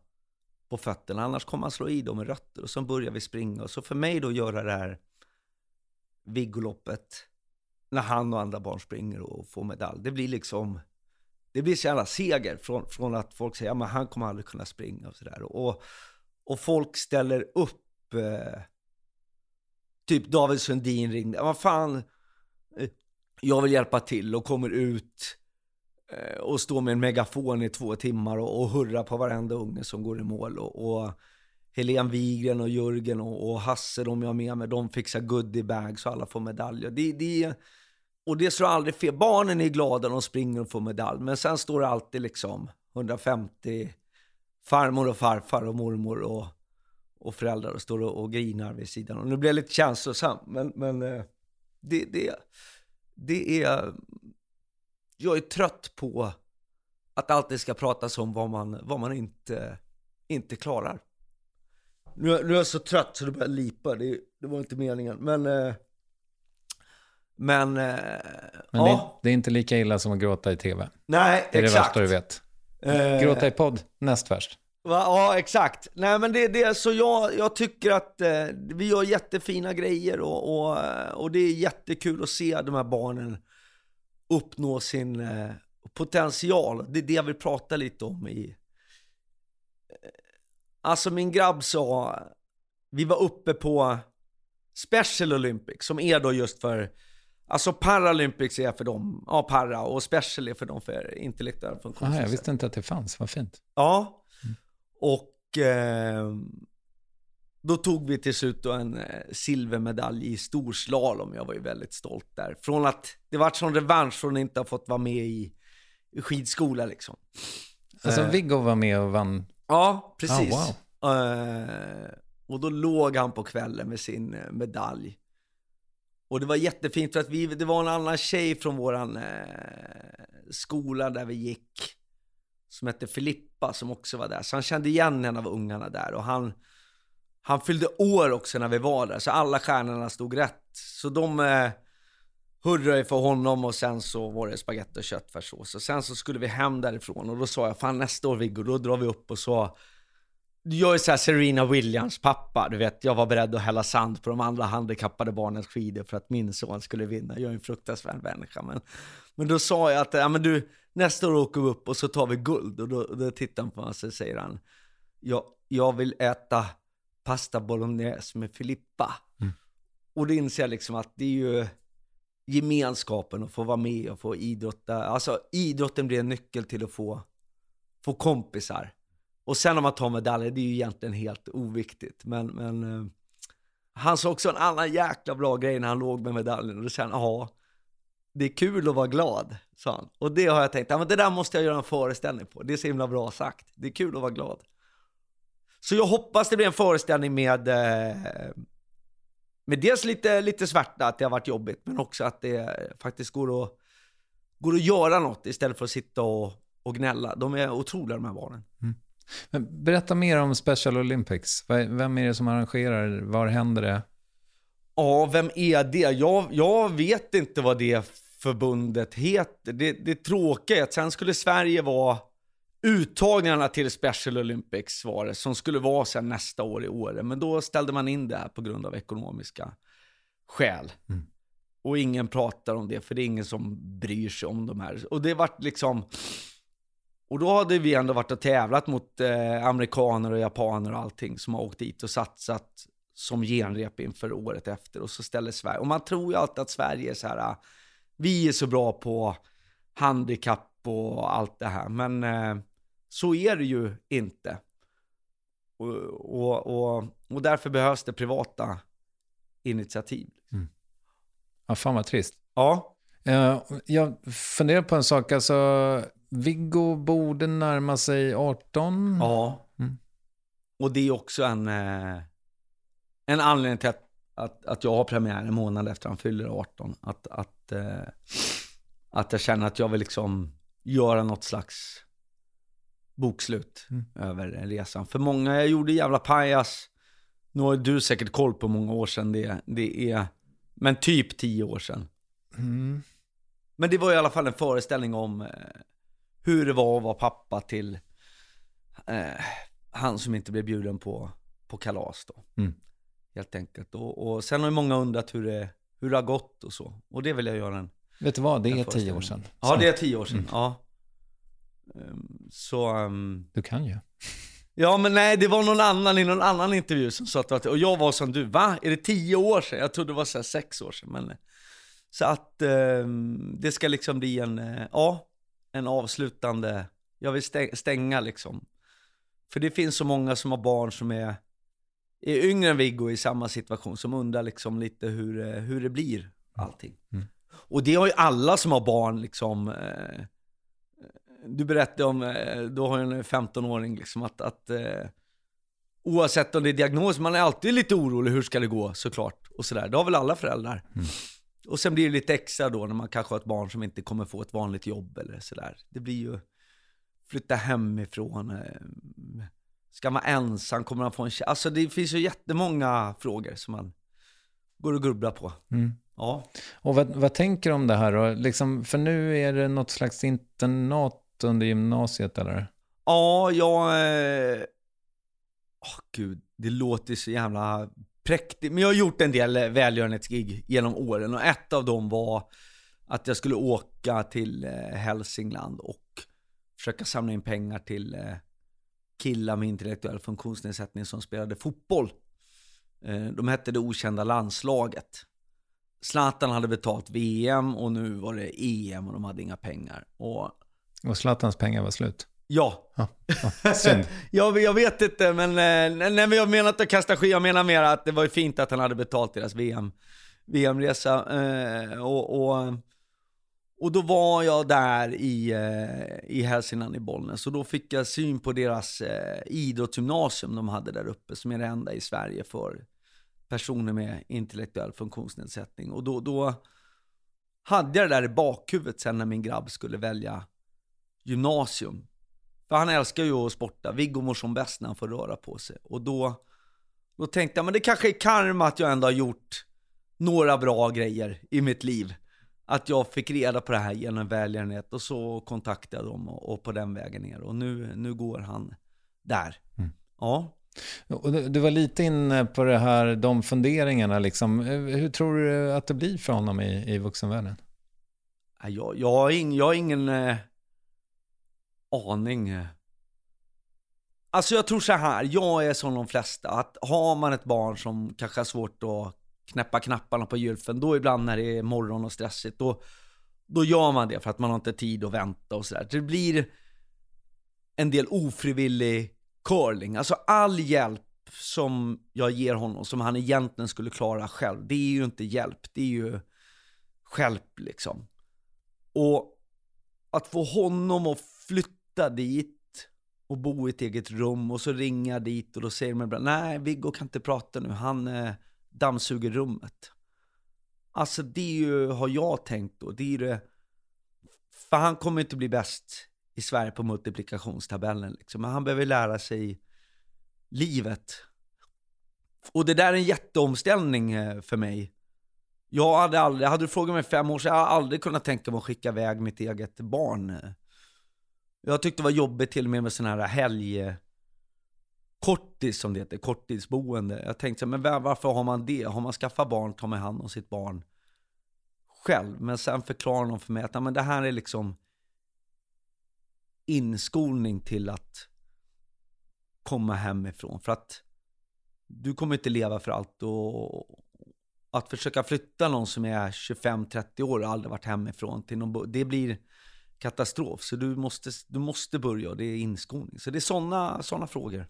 på fötterna, annars kommer han slå i dem med rötter. Och så börjar vi springa. Och så för mig då göra det här Viggoloppet, när han och andra barn springer och får medalj, det blir liksom, det blir så jävla seger från, från att folk säger, att han kommer aldrig kunna springa och sådär. Och, och folk ställer upp, eh, typ David Sundin ringde, vad fan, eh, jag vill hjälpa till och kommer ut eh, och står med en megafon i två timmar och, och hurrar på varenda unge som går i mål. Och, och Helene Wigren och Jörgen och, och Hasse, de jag har med mig, de fixar goodiebags så alla får medaljer. Det, det, och det slår aldrig fel. Barnen är glada när de springer och får medalj, men sen står det alltid liksom 150 farmor och farfar och mormor och, och föräldrar och står och, och grinar vid sidan. Och nu blir jag lite känslosam, men, men eh, det, det, det är... Jag är trött på att alltid ska pratas om vad man, vad man inte, inte klarar. Nu, nu är jag så trött så det börjar lipa, det, det var inte meningen. Men... Eh, men... Eh, men ja. det, det, är inte lika illa som att gråta i tv. Nej, det är exakt. det värsta du vet. Eh, gråta i podd, näst värst. Va? Ja, exakt. Nej, men det, det så jag, jag tycker att eh, vi gör jättefina grejer och, och, och det är jättekul att se de här barnen uppnå sin eh, potential. Det är det jag vill prata lite om i... Eh, alltså min grabb sa, vi var uppe på Special Olympics som är då just för Alltså Paralympics är för dem, ja para, och Special är för dem för intellektuella funktionsnedsättning. Jag visste inte att det fanns, vad fint. Ja, och eh, då tog vi till slut en eh, silvermedalj i storslalom. Jag var ju väldigt stolt där. Från att det var som revansch från att inte ha fått vara med i, i skidskola liksom. Alltså eh, Viggo var med och vann? Ja, precis. Oh, wow. eh, och då låg han på kvällen med sin eh, medalj. Och det var jättefint för att vi, det var en annan tjej från våran eh, skola där vi gick som hette Filippa som också var där. Så han kände igen en av ungarna där och han, han fyllde år också när vi var där. Så alla stjärnorna stod rätt. Så de eh, hurrade för honom och sen så var det spagetti och köttfärssås. Och sen så skulle vi hem därifrån och då sa jag, fan nästa år Viggo, då drar vi upp och så jag är såhär Serena Williams pappa, du vet, jag var beredd att hälla sand på de andra handikappade barnens skidor för att min son skulle vinna. Jag är en fruktansvärd människa. Men, men då sa jag att, ja men du, nästa år åker vi upp och så tar vi guld. Och då, då tittar han på mig och så säger han, jag, jag vill äta pasta bolognese med Filippa. Mm. Och då inser jag liksom att det är ju gemenskapen att få vara med och få idrotta. Alltså idrotten blir en nyckel till att få, få kompisar. Och sen om man tar medaljer, det är ju egentligen helt oviktigt. Men, men eh, han sa också en annan jäkla bra grej när han låg med medaljen. Och då sa han, ja, det är kul att vara glad, sa han. Och det har jag tänkt, ja men det där måste jag göra en föreställning på. Det är så himla bra sagt. Det är kul att vara glad. Så jag hoppas det blir en föreställning med, eh, med dels lite, lite svärta, att det har varit jobbigt, men också att det eh, faktiskt går att, går att göra något istället för att sitta och, och gnälla. De är otroliga de här barnen. Mm. Men berätta mer om Special Olympics. Vem är det som arrangerar? Var händer det? Ja, vem är det? Jag, jag vet inte vad det förbundet heter. Det, det tråkiga är att sen skulle Sverige vara uttagningarna till Special Olympics var det, som skulle vara sen nästa år i Åre. Men då ställde man in det här på grund av ekonomiska skäl. Mm. Och ingen pratar om det, för det är ingen som bryr sig om de här. Och det vart liksom och då hade vi ändå varit och tävlat mot eh, amerikaner och japaner och allting som har åkt dit och satsat som genrep inför året efter. Och så ställer Sverige, och man tror ju alltid att Sverige är så här, vi är så bra på handikapp och allt det här. Men eh, så är det ju inte. Och, och, och, och därför behövs det privata initiativ. Mm. Ja, fan vad trist. Ja. Uh, jag funderar på en sak, alltså Viggo borde närma sig 18. Ja. Mm. Och det är också en, eh, en anledning till att, att, att jag har premiär en månad efter han fyller 18. Att, att, eh, att jag känner att jag vill liksom göra något slags bokslut mm. över resan. För många, jag gjorde jävla pajas Nu har du säkert koll på många år sedan det, det är, men typ tio år sedan. Mm. Men det var i alla fall en föreställning om eh, hur det var att vara pappa till eh, han som inte blev bjuden på, på kalas då. Mm. Helt enkelt. Och, och sen har ju många undrat hur det, hur det har gått och så. Och det vill jag göra en Vet du vad, det är tio år sedan. Ja, Så, det är tio år sedan. Mm. Ja. Ehm, Så, ehm, Du kan ju. ja men nej, det var någon annan i någon annan intervju som sa att och jag var som du, va? Är det tio år sedan? Jag trodde det var så sex år sedan. Men, så att ehm, det ska liksom bli en, eh, ja, en avslutande, jag vill stä- stänga liksom. För det finns så många som har barn som är, är yngre än Viggo i samma situation, som undrar liksom lite hur, eh, hur det blir, allting. Mm. Och det har ju alla som har barn liksom, eh, du berättade om, eh, då har jag en 15-åring liksom att, att eh, oavsett om det är diagnos, man är alltid lite orolig, hur ska det gå såklart? Och sådär, det har väl alla föräldrar. Mm. Och sen blir det lite extra då när man kanske har ett barn som inte kommer få ett vanligt jobb eller sådär. Det blir ju flytta hemifrån, eh, ska man ensam, kommer man få en tjej? Alltså det finns ju jättemånga frågor som man går och grubblar på. Mm. Ja. Och vad, vad tänker du om det här då? Liksom, för nu är det något slags internat under gymnasiet eller? Ja, jag... Eh... åh, gud, det låter så jävla präktig. Men jag har gjort en del eh, välgörenhetsgig genom åren och ett av dem var att jag skulle åka till eh, Hälsingland och försöka samla in pengar till eh, killar med intellektuell funktionsnedsättning som spelade fotboll. De hette det okända landslaget. Zlatan hade betalt VM och nu var det EM och de hade inga pengar. Och Och Zlatans pengar var slut? Ja, Ja, ja. Synd. jag, jag vet inte, men eh, nej, men jag menar inte att kasta skit, jag menar mer att det var fint att han hade betalt deras VM, VM-resa. Eh, och, och, och då var jag där i, eh, i Hälsingland i Bollnäs och då fick jag syn på deras eh, idrottsgymnasium de hade där uppe, som är det enda i Sverige för personer med intellektuell funktionsnedsättning. Och då, då hade jag det där i bakhuvudet sen när min grabb skulle välja gymnasium. För han älskar ju att sporta. Viggo mår som bäst när han får röra på sig. Och då, då tänkte jag, men det kanske är karma att jag ändå har gjort några bra grejer i mitt liv. Att jag fick reda på det här genom välgörenhet och så kontaktade jag dem och, och på den vägen ner. Och nu, nu går han där. Mm. Ja. Och du, du var lite inne på det här, de funderingarna liksom. Hur tror du att det blir för honom i, i vuxenvärlden? Jag, jag, har, ing, jag har ingen eh, aning. Alltså jag tror så här, jag är som de flesta, att har man ett barn som kanske har svårt att knäppa knapparna på gylfen, då ibland när det är morgon och stressigt, då, då gör man det för att man har inte tid att vänta och sådär. Det blir en del ofrivillig curling. Alltså all hjälp som jag ger honom, som han egentligen skulle klara själv, det är ju inte hjälp, det är ju hjälp liksom. Och att få honom att flytta dit och bo i ett eget rum och så ringa dit och då säger de ibland, nej Viggo kan inte prata nu, han eh, dammsuger rummet. Alltså det är ju, har jag tänkt då, det är ju det, för han kommer inte bli bäst i Sverige på multiplikationstabellen liksom, men han behöver lära sig livet. Och det där är en jätteomställning eh, för mig. Jag hade aldrig, hade du frågat mig fem år sedan, jag hade aldrig kunnat tänka mig att skicka iväg mitt eget barn. Eh, jag tyckte det var jobbigt till och med med sådana här helg... Kortis som det heter, korttidsboende. Jag tänkte så här, men varför har man det? Har man skaffat barn, tar man hand om sitt barn själv. Men sen förklarar de för mig att men det här är liksom inskolning till att komma hemifrån. För att du kommer inte leva för allt och att försöka flytta någon som är 25-30 år och aldrig varit hemifrån till någon, det blir katastrof. Så du måste, du måste börja och det är inskolning. Så det är sådana såna frågor.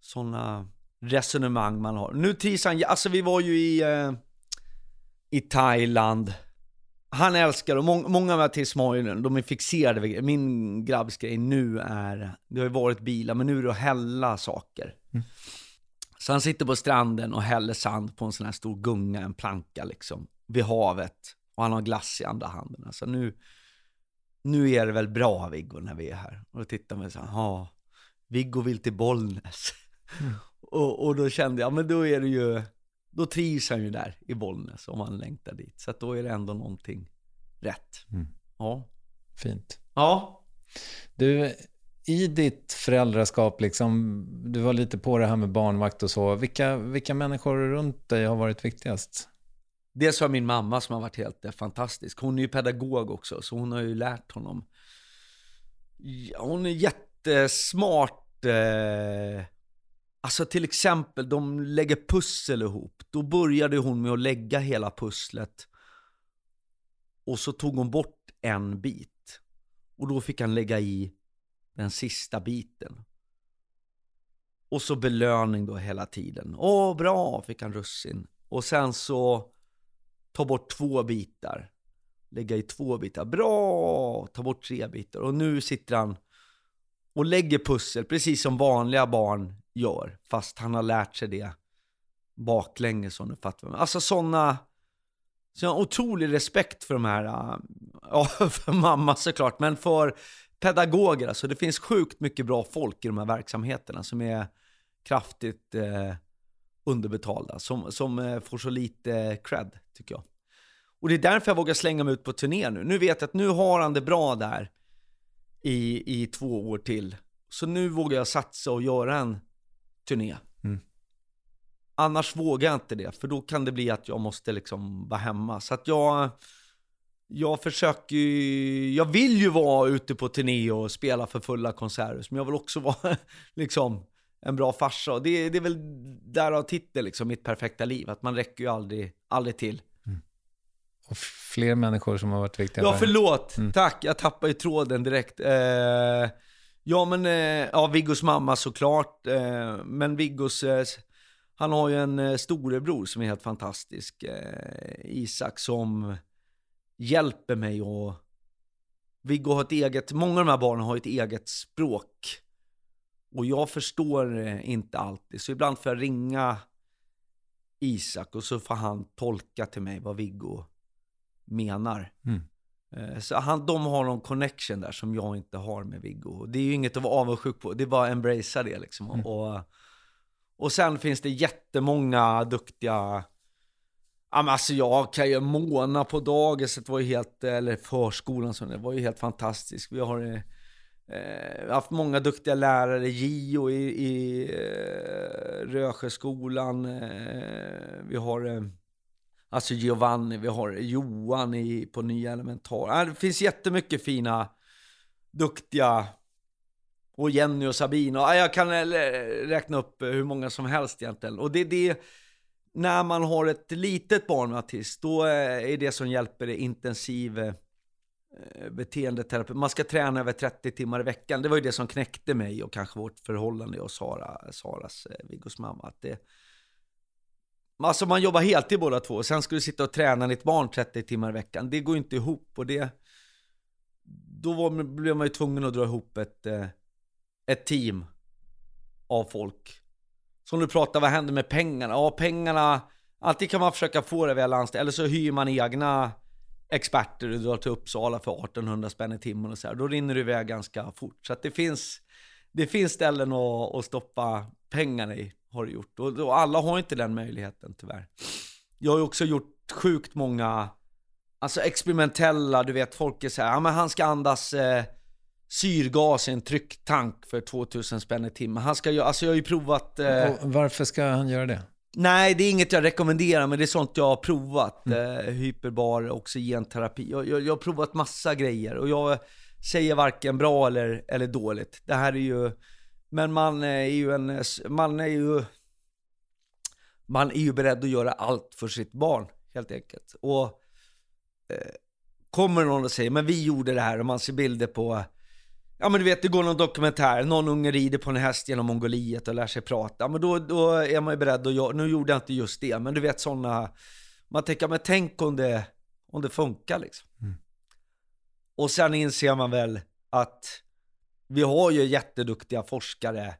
Sådana resonemang man har. Nu trivs han, alltså vi var ju i, eh, i Thailand. Han älskar och många, många av Mattias Moinen, de är fixerade vid Min grabbs grej nu är, det har ju varit bilar, men nu är det att hälla saker. Så han sitter på stranden och häller sand på en sån här stor gunga, en planka liksom, vid havet. Och han har glass i andra handen. Alltså nu, nu är det väl bra Viggo när vi är här. Och då tittar man så här, ja, Viggo vill till Bollnäs. och, och då kände jag, men då är det ju, då trivs han ju där i Bollnäs om han längtar dit. Så att då är det ändå någonting rätt. Mm. Ja. Fint. Ja. Du, i ditt föräldraskap, liksom, du var lite på det här med barnvakt och så. Vilka, vilka människor runt dig har varit viktigast? Dels har min mamma som har varit helt eh, fantastisk. Hon är ju pedagog också, så hon har ju lärt honom. Ja, hon är jättesmart. Eh, alltså till exempel, de lägger pussel ihop. Då började hon med att lägga hela pusslet. Och så tog hon bort en bit. Och då fick han lägga i den sista biten. Och så belöning då hela tiden. Åh, bra, fick han russin. Och sen så ta bort två bitar. Lägga i två bitar. Bra! Ta bort tre bitar. Och nu sitter han och lägger pussel, precis som vanliga barn gör. Fast han har lärt sig det baklänges om du fattar. Alltså sådana... Så jag har otrolig respekt för de här, äh, ja för mamma såklart, men för pedagoger. Alltså det finns sjukt mycket bra folk i de här verksamheterna som är kraftigt eh, underbetalda, som, som eh, får så lite cred, tycker jag. Och det är därför jag vågar slänga mig ut på turné nu. Nu vet jag att nu har han det bra där i, i två år till. Så nu vågar jag satsa och göra en turné. Mm. Annars vågar jag inte det, för då kan det bli att jag måste liksom vara hemma. Så att jag, jag försöker ju, jag vill ju vara ute på turné och spela för fulla konserter, men jag vill också vara liksom en bra farsa. Och det, det är väl därav titeln, liksom, mitt perfekta liv. Att man räcker ju aldrig, aldrig till. Och fler människor som har varit viktiga Ja, för förlåt. Tack, jag tappade ju tråden direkt. Eh, ja, men eh, ja, Viggos mamma såklart. Eh, men Viggos, eh, han har ju en eh, storebror som är helt fantastisk. Eh, Isak som hjälper mig och Viggo har ett eget, många av de här barnen har ett eget språk. Och jag förstår eh, inte alltid, så ibland får jag ringa Isak och så får han tolka till mig vad Viggo menar. Mm. Eh, Så han, de har någon connection där som jag inte har med Viggo. Det är ju inget att vara avundsjuk på, det är bara att embracea det liksom. Mm. Och, och sen finns det jättemånga duktiga, ja men alltså jag kan ju, Mona på dagiset var ju helt, eller förskolan som det var ju helt fantastisk. Vi har eh, har haft många duktiga lärare, Gio i, i eh, Rösjöskolan, eh, vi har eh, Alltså Giovanni, vi har Johan i, på Nya Elementar. Eh, Det finns jättemycket fina, duktiga, och Jenny och Sabine. Och, jag kan eh, räkna upp eh, hur många som helst egentligen. Och det är det, när man har ett litet barn med autism, då eh, är det som hjälper det intensiv eh, Eh, beteendeterapi. Man ska träna över 30 timmar i veckan. Det var ju det som knäckte mig och kanske vårt förhållande och Sara, Saras, eh, Viggos mamma. Att det, Alltså man jobbar heltid båda två, och sen ska du sitta och träna ditt barn 30 timmar i veckan. Det går inte ihop och det... Då var, blev man ju tvungen att dra ihop ett, eh, ett team av folk. Som du pratar, vad händer med pengarna? Ja, pengarna... Alltid kan man försöka få det via landsting, eller så hyr man egna experter och drar till Uppsala för 1800 spänn i timmen och så här. Då rinner det iväg ganska fort. Så att det finns, det finns ställen att, att stoppa pengarna i, har det gjort. Och, och alla har inte den möjligheten tyvärr. Jag har ju också gjort sjukt många, alltså experimentella, du vet folk är så här, ja men han ska andas eh, syrgas i en trycktank för 2000 spänn i timmen. Han ska ju, alltså jag har ju provat... Eh, varför ska han göra det? Nej, det är inget jag rekommenderar, men det är sånt jag har provat. Eh, hyperbar, oxygenterapi. Jag, jag, jag har provat massa grejer och jag säger varken bra eller, eller dåligt. Det här är ju, men man är ju en, man är ju, man är ju beredd att göra allt för sitt barn, helt enkelt. Och eh, kommer någon och säger, men vi gjorde det här och man ser bilder på Ja men du vet, det går någon dokumentär, någon unge rider på en häst genom Mongoliet och lär sig prata. Ja, men då, då är man ju beredd att nu gjorde jag inte just det, men du vet sådana, man tänker, men tänk om det, om det funkar liksom. Och sen inser man väl att vi har ju jätteduktiga forskare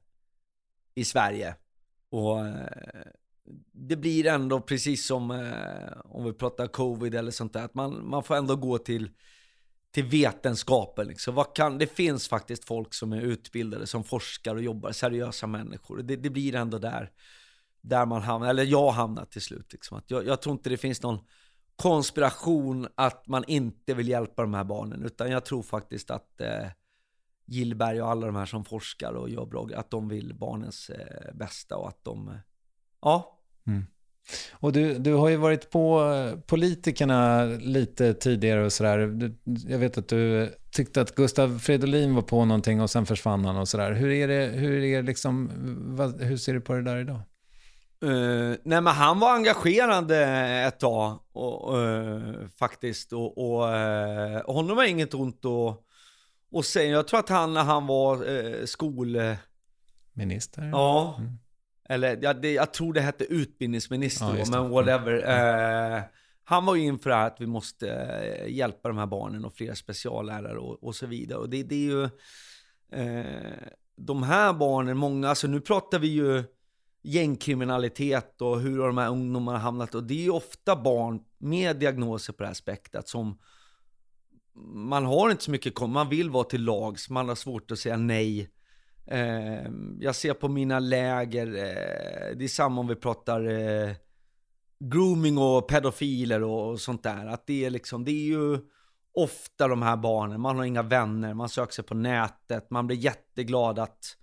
i Sverige. Och eh, det blir ändå precis som eh, om vi pratar covid eller sånt där, att man, man får ändå gå till till vetenskapen. Liksom. Vad kan, det finns faktiskt folk som är utbildade, som forskar och jobbar, seriösa människor. Det, det blir ändå där, där man hamnar, eller jag hamnar till slut. Liksom. Att jag, jag tror inte det finns någon konspiration att man inte vill hjälpa de här barnen, utan jag tror faktiskt att eh, Gillberg och alla de här som forskar och gör bra att de vill barnens eh, bästa och att de, eh, ja. Mm. Och du, du har ju varit på eh, politikerna lite tidigare och sådär. Jag vet att du tyckte att Gustav Fridolin var på någonting och sen försvann han och sådär. Hur, är det, hur, är liksom, vad, hur ser du på det där idag? Uh, nej men han var engagerad ett tag och, uh, faktiskt och, och uh, honom var inget ont att, att säga. Jag tror att han när han var uh, skol... Minister? Ja. Mm. Eller ja, det, jag tror det hette utbildningsminister ja, då, men whatever. Mm. han var ju inför att vi måste hjälpa de här barnen och fler speciallärare och, och så vidare. Och det, det är ju... de här barnen, många, alltså nu pratar vi ju gängkriminalitet och hur har de här ungdomarna hamnat. Och det är ju ofta barn med diagnoser på det här spektrat som man har inte så mycket man vill vara till lags, man har svårt att säga nej. Eh, jag ser på mina läger, eh, det är samma om vi pratar eh, grooming och pedofiler och, och, sånt där. Att det är liksom, det är ju ofta de här barnen, man har inga vänner, man söker sig på nätet, man blir jätteglad att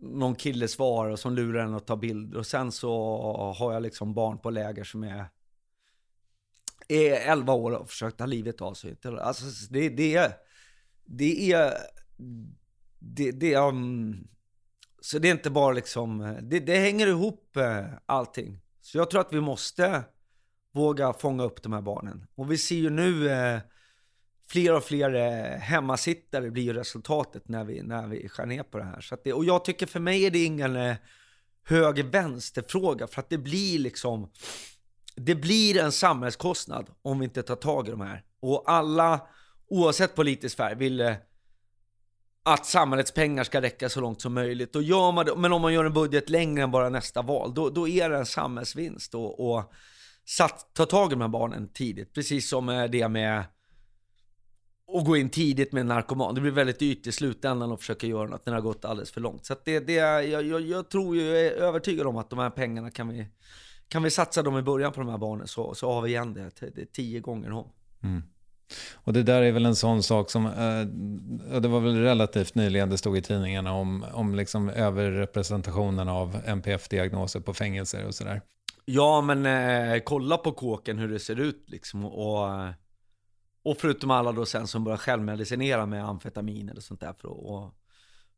någon kille svarar som lurar en att ta bilder och sen så har jag liksom barn på läger som är, är 11 år och försökt ta livet av sig. Alltså det, det det är, det, det um, så det är inte bara liksom, eh, det, det hänger ihop uh, allting. Så jag tror att vi måste våga fånga upp de här barnen. Och vi ser ju nu uh, fler och fler uh, hemmasittare blir ju resultatet när vi, när vi skär ner på det här. Så det, och jag tycker för mig är det ingen uh, höger-vänster-fråga för att det blir liksom det blir en samhällskostnad om vi inte tar tag i de här. Och alla, oavsett politisk färg, vill att samhällets pengar ska räcka så långt som möjligt. Och gör man det, men om man gör en budget längre än bara nästa val, då, då är det en samhällsvinst. Och, och satt, ta tag i de här barnen tidigt, precis som eh, det med och gå in tidigt med en narkoman. Det blir väldigt dyrt i slutändan att försöka göra något när det har gått alldeles för långt. Så att det, det, jag, jag, jag tror ju, jag är övertygad om att de här pengarna kan vi, kan vi satsa dem i början på de här barnen så, så har vi igen det, det tio gånger om. Mm. Och det där är väl en sån sak som, eh, det var väl relativt nyligen det stod i tidningarna om, om liksom överrepresentationen av NPF-diagnoser på fängelser och sådär. Ja, men eh, kolla på kåken hur det ser ut liksom. Och, eh, och förutom alla då sen som börjar självmedicinera med amfetamin eller sånt där för att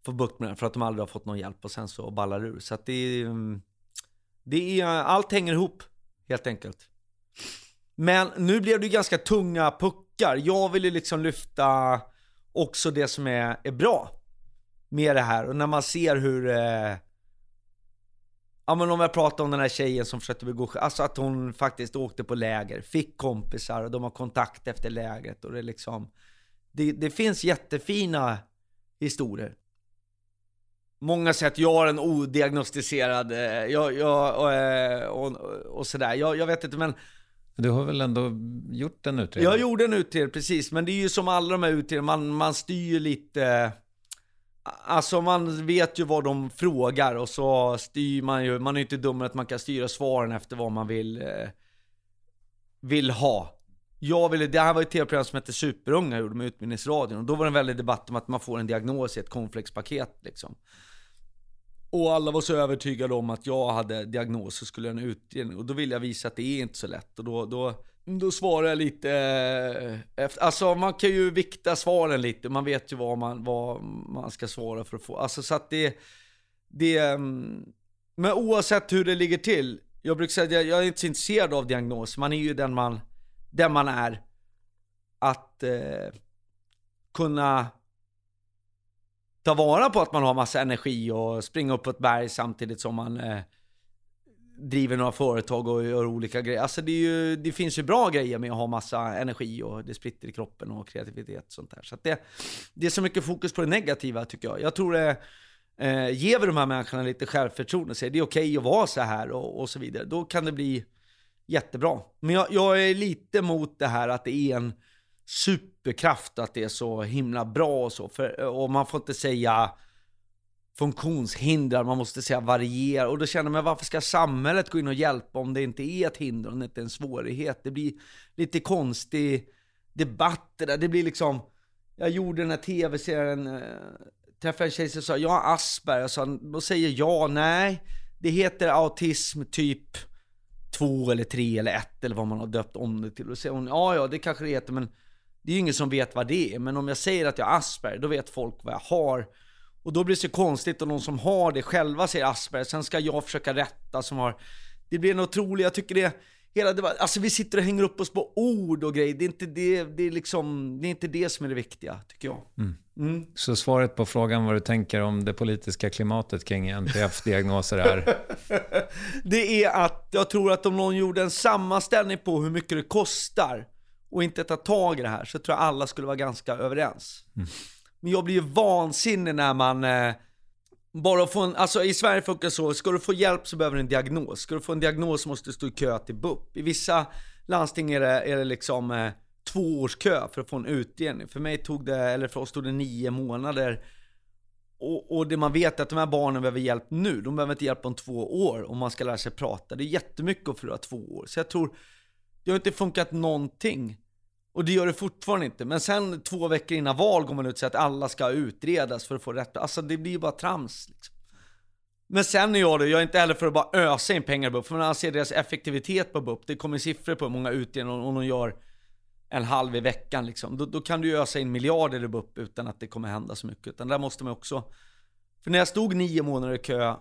få bukt med det. För att de aldrig har fått någon hjälp och sen så ballar ur. Så att det är, det är, allt hänger ihop helt enkelt. Men nu blev det ju ganska tunga puckar. Jag vill ju liksom lyfta också det som är, är bra med det här. Och när man ser hur eh, Ja men om jag pratar om den här tjejen som försökte begå alltså att hon faktiskt åkte på läger, fick kompisar och de har kontakt efter lägret och det liksom det, det finns jättefina historier. Många säger att jag har en odiagnostiserad, eh, jag, jag, och, och, och sådär, jag, jag vet inte men du har väl ändå gjort en utredning? Jag gjorde en utredning, precis. Men det är ju som alla de här utredningarna, man, man styr lite Alltså man vet ju vad de frågar och så styr man ju, man är ju inte dum att man kan styra svaren efter vad man vill, eh, vill ha. Jag ville, det här var ett tv-program som hette Superunga, jag gjorde med Utbildningsradion. Och då var det en väldig debatt om att man får en diagnos i ett cornflakespaket liksom. Och alla var så övertygade om att jag hade diagnos och skulle göra en utredning. Och då ville jag visa att det är inte så lätt. Och då, då då svarade jag lite eh, efter, alltså man kan ju vikta svaren lite, man vet ju vad man, vad man ska svara för att få, alltså så att det, det, mm, men oavsett hur det ligger till, jag brukar säga att jag, jag är inte så intresserad av diagnos, man är ju den man, den man är. Att eh, kunna ta vara på att man har massa energi och springa upp på ett berg samtidigt som man eh, driver några företag och gör olika grejer. Alltså det, ju, det, finns ju bra grejer med att ha massa energi och det spritter i kroppen och kreativitet och sånt där. Så det, det är så mycket fokus på det negativa tycker jag. Jag tror det, eh, ger vi de här människorna lite självförtroende och säger det är okej okay att vara så här och, och, så vidare, då kan det bli jättebra. Men jag, jag är lite mot det här att det är en superkraft att det är så himla bra och så. För, och man får inte säga funktionshindrad, man måste säga variera. Och då känner man, varför ska samhället gå in och hjälpa om det inte är ett hinder, om det inte är en svårighet? Det blir lite konstig debatt det där. Det blir liksom, jag gjorde den här tv-serien, äh, träffade en tjej som sa, jag har Asperger. Jag sa, då säger jag, nej, det heter autism typ två eller tre eller ett eller vad man har döpt om det till. Och då säger hon, ja ja det kanske det heter men det är ju ingen som vet vad det är. Men om jag säger att jag har Asperger, då vet folk vad jag har. Och då blir det så konstigt om någon som har det själva säger Asperger, sen ska jag försöka rätta som har... Det blir en otrolig, jag tycker det... Hela det alltså vi sitter och hänger upp oss på ord och grejer. Det är inte det, det är liksom, det är inte det som är det viktiga, tycker jag. Mm. Mm. Så svaret på frågan vad du tänker om det politiska klimatet kring NPF-diagnoser är? det är att jag tror att om någon gjorde en sammanställning på hur mycket det kostar och inte tar tag i det här så tror jag alla skulle vara ganska överens. Mm. Men jag blir ju vansinnig när man eh, bara få en, alltså i Sverige funkar det så, ska du få hjälp så behöver du en diagnos. Ska du få en diagnos så måste du stå i kö till BUP. I vissa landsting är det, är det liksom eh, två års kö för att få en utdelning. För mig tog det, eller för oss tog det nio månader. Och, och det man vet är att de här barnen behöver hjälp nu. De behöver inte hjälp om två år om man ska lära sig prata. Det är jättemycket att förlora två år. Så jag tror, det har inte funkat någonting. Och det gör det fortfarande inte. Men sen två veckor innan val går man ut och säger att alla ska utredas för att få rätt. Alltså det blir ju bara trams. Liksom. Men sen är jag det, jag är inte heller för att bara ösa in pengar i BUP. För när man ser deras effektivitet på BUP, det kommer siffror på hur många utredningar och de gör en halv i veckan liksom. Då, då kan du ju ösa in miljarder i BUP utan att det kommer hända så mycket. Utan där måste man också... För när jag stod nio månader i kö,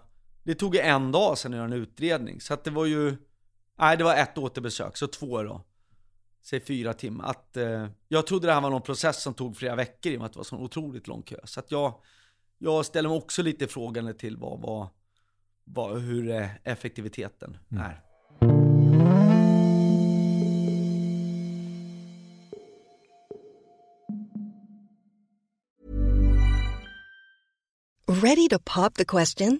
det tog en dag sedan att göra en utredning. Så att det var ju... Nej, det var ett återbesök, så två då. Säg fyra timmar. Att, eh, jag trodde det här var någon process som tog flera veckor i och med att det var så otroligt lång kö. Så att jag, jag ställer mig också lite frågande till vad, vad, vad, hur effektiviteten mm. är. Ready to pop the question?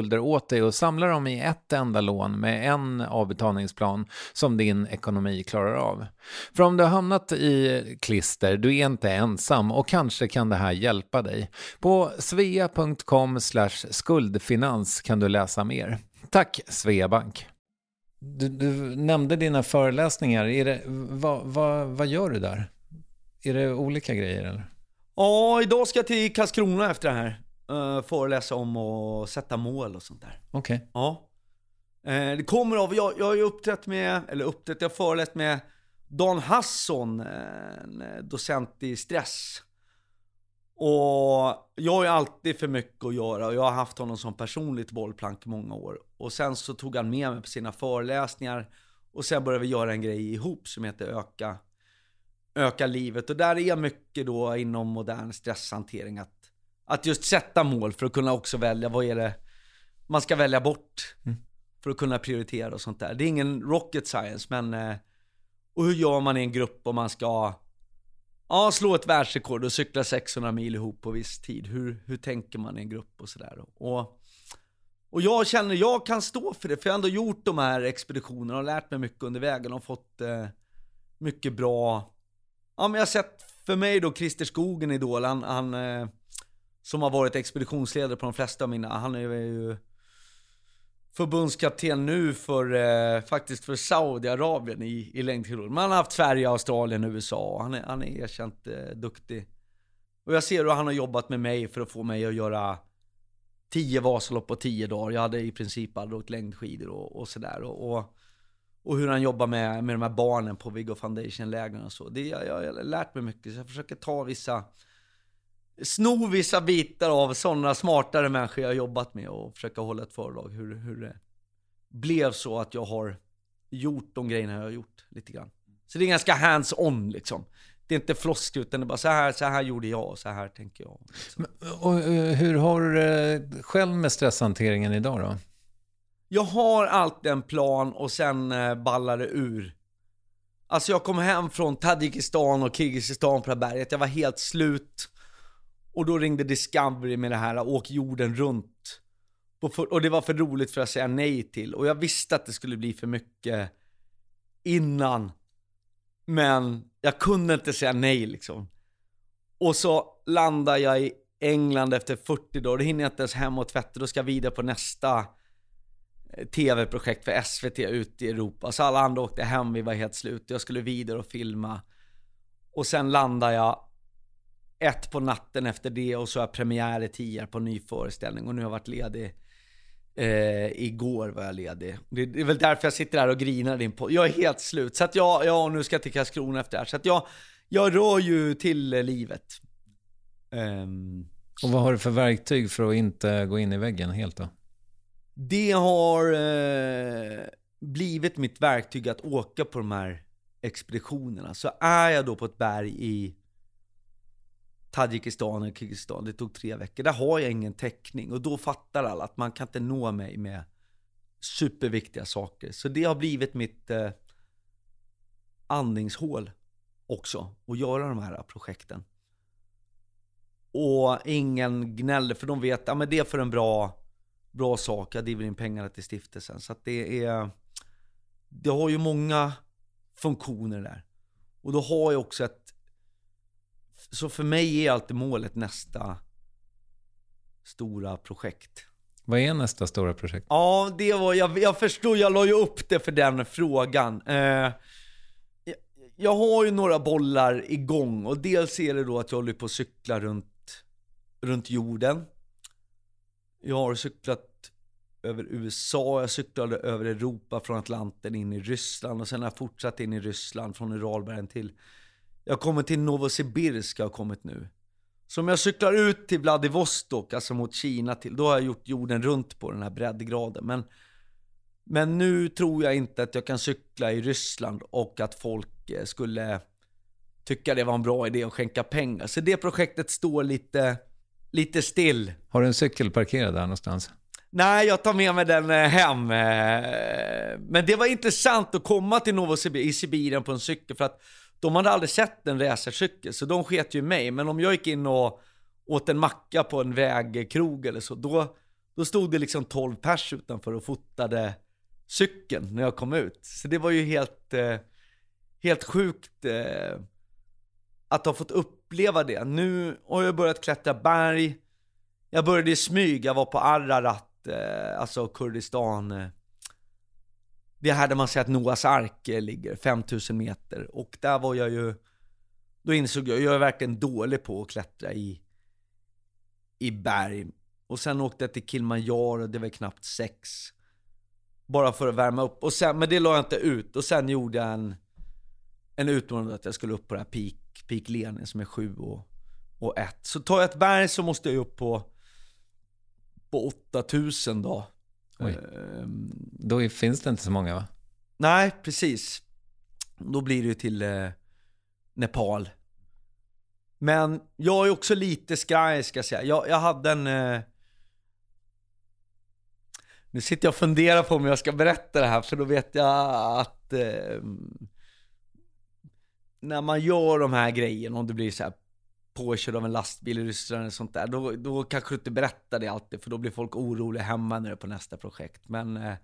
skulder åt dig och samla dem i ett enda lån med en avbetalningsplan som din ekonomi klarar av. För om du har hamnat i klister, du är inte ensam och kanske kan det här hjälpa dig. På svea.com skuldfinans kan du läsa mer. Tack Sveabank! Du, du nämnde dina föreläsningar. Är det, vad, vad, vad gör du där? Är det olika grejer eller? Ja, idag ska jag till Karlskrona efter det här. Uh, föreläsa om att sätta mål och sånt där. Okej. Okay. Ja. Uh, det kommer av, jag, jag har ju uppträtt med, eller uppträtt, jag har föreläst med Dan Hasson, en docent i stress. Och jag har ju alltid för mycket att göra och jag har haft honom som personligt bollplank i många år. Och sen så tog han med mig på sina föreläsningar och sen började vi göra en grej ihop som heter Öka, öka livet. Och där är mycket då inom modern stresshantering att, att just sätta mål för att kunna också välja vad är det man ska välja bort. Mm. För att kunna prioritera och sånt där. Det är ingen rocket science men eh, och hur gör man i en grupp om man ska Ja, slå ett världsrekord och cykla 600 mil ihop på viss tid. Hur, hur tänker man i en grupp och sådär. Och, och jag känner, jag kan stå för det, för jag har ändå gjort de här expeditionerna och lärt mig mycket under vägen och fått eh, mycket bra... Ja, men jag har sett för mig då Christer Skogen Idol, han, han eh, som har varit expeditionsledare på de flesta av mina, han är ju förbundskapten nu för, eh, faktiskt för Saudiarabien i, i längdskidor. Man har haft Sverige, Australien, USA. Han är, han är erkänt eh, duktig. Och jag ser hur han har jobbat med mig för att få mig att göra 10 Vasalopp på 10 dagar. Jag hade i princip aldrig åkt längdskidor och, och sådär. Och, och, och, hur han jobbar med, med de här barnen på Viggo Foundation-lägren och så. Det, jag, jag har lärt mig mycket, så jag försöker ta vissa sno vissa bitar av sådana smartare människor jag jobbat med och försöka hålla ett föredrag hur, hur det blev så att jag har gjort de grejerna jag har gjort lite grann. Så det är ganska hands-on liksom. Det är inte floskler utan det är bara så här, så här gjorde jag och så här tänker jag. Liksom. Och, eh, hur har du det själv med stresshanteringen idag då? Jag har alltid en plan och sen eh, ballar det ur. Alltså jag kom hem från Tadzjikistan och Kirgizistan på det här berget. Jag var helt slut. Och då ringde Discovery med det här, åk jorden runt. Och det var för roligt för att säga nej till. Och jag visste att det skulle bli för mycket innan. Men jag kunde inte säga nej liksom. Och så landar jag i England efter 40 dagar, då hinner jag inte ens hem och tvätta, då ska jag vidare på nästa eh, tv-projekt för SVT ute i Europa. Så alla andra åkte hem, vi var helt slut. Jag skulle vidare och filma. Och sen landar jag ett på natten efter det och så har jag premiär i Tierp på ny föreställning och nu har jag varit ledig. Eh, igår var jag ledig. Det, det, är väl därför jag sitter här och grinar din på. Jag är helt slut. Så att jag, ja, nu ska jag till Karlskrona efter det här. Så att jag, jag rör ju till livet. Um, och vad har du för verktyg för att inte gå in i väggen helt då? Det har eh, blivit mitt verktyg att åka på de här expeditionerna. Så är jag då på ett berg i Tadzjikistan och Kirgizistan, det tog tre veckor. Där har jag ingen täckning och då fattar alla att man kan inte nå mig med superviktiga saker. Så det har blivit mitt eh, andningshål också, att göra de här projekten. Och ingen gnäller, för de vet att ja, det är för en bra, bra sak. Jag driver in pengarna till stiftelsen. Så att det är... Det har ju många funktioner där. Och då har jag också ett så för mig är alltid målet nästa stora projekt. Vad är nästa stora projekt? Ja, det var, jag, jag förstår, jag la ju upp det för den frågan. Eh, jag, jag har ju några bollar igång och dels är det då att jag håller på att cykla runt, runt jorden. Jag har cyklat över USA, jag cyklade över Europa från Atlanten in i Ryssland och sen har jag fortsatt in i Ryssland från Uralbergen till jag kommer till Novosibirsk har jag kommit nu. Så om jag cyklar ut till Vladivostok, alltså mot Kina till, då har jag gjort jorden runt på den här breddgraden. Men, men nu tror jag inte att jag kan cykla i Ryssland och att folk eh, skulle tycka det var en bra idé att skänka pengar. Så det projektet står lite, lite still. Har du en cykel parkerad där någonstans? Nej, jag tar med mig den eh, hem. Eh, men det var intressant att komma till Novosibirsk i Sibirien på en cykel för att de hade aldrig sett en racercykel, så de sket ju i mig. Men om jag gick in och åt en macka på en vägkrog eller så, då, då stod det liksom 12 pers utanför och fotade cykeln när jag kom ut. Så det var ju helt, eh, helt sjukt eh, att ha fått uppleva det. Nu har jag börjat klättra berg. Jag började i smyg, jag var på Ararat, eh, alltså Kurdistan. Eh, det är här där man säger att Noas ark eh, ligger, 5000 meter. Och där var jag ju, då insåg jag, jag är verkligen dålig på att klättra i, i berg. Och sen åkte jag till Kilimanjaro, det var knappt sex. Bara för att värma upp. Och sen, men det la jag inte ut. Och sen gjorde jag en, en utmaning att jag skulle upp på det här Peak, Peak Lenin som är 7 och, och 1. Så tar jag ett berg så måste jag upp på, på 8000 då. Oj. Ehm, Då finns det inte så många va? Nej, precis. Då blir det ju till eh, Nepal. Men jag är också lite skraj ska jag säga. Jag, jag hade en... Eh... Nu sitter jag och funderar på om jag ska berätta det här, för då vet jag att... Eh... När man gör de här grejerna, om det blir så här påkörd av en lastbil i Ryssland eller sånt där, då, då kanske du inte berättar det alltid, för då blir folk oroliga hemma när du är på nästa projekt. Men... Eh...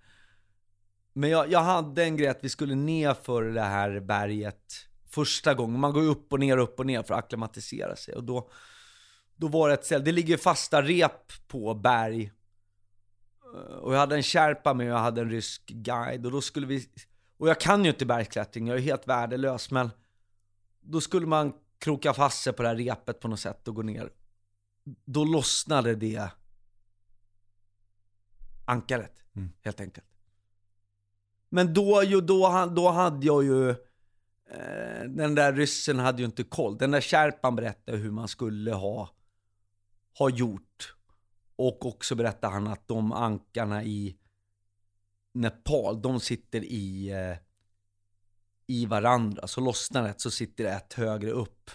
Men jag, jag hade en grej att vi skulle ner för det här berget första gången. Man går ju upp och ner, upp och ner för att akklimatisera sig. Och då, då var det ett ställe, det ligger fasta rep på berg. Eh, och jag hade en kärpa med och jag hade en rysk guide. Och då skulle vi, och jag kan ju inte bergsklättring, jag är helt värdelös. Men då skulle man kroka fast sig på det här repet på något sätt och gå ner. Då lossnade det ankaret, helt enkelt. Men då, ju, då, då hade jag ju, eh, den där ryssen hade ju inte koll. Den där kärpan berättade hur man skulle ha, ha gjort. Och också berättade han att de ankarna i Nepal, de sitter i, eh, i varandra. Så lossnar ett så sitter det ett högre upp.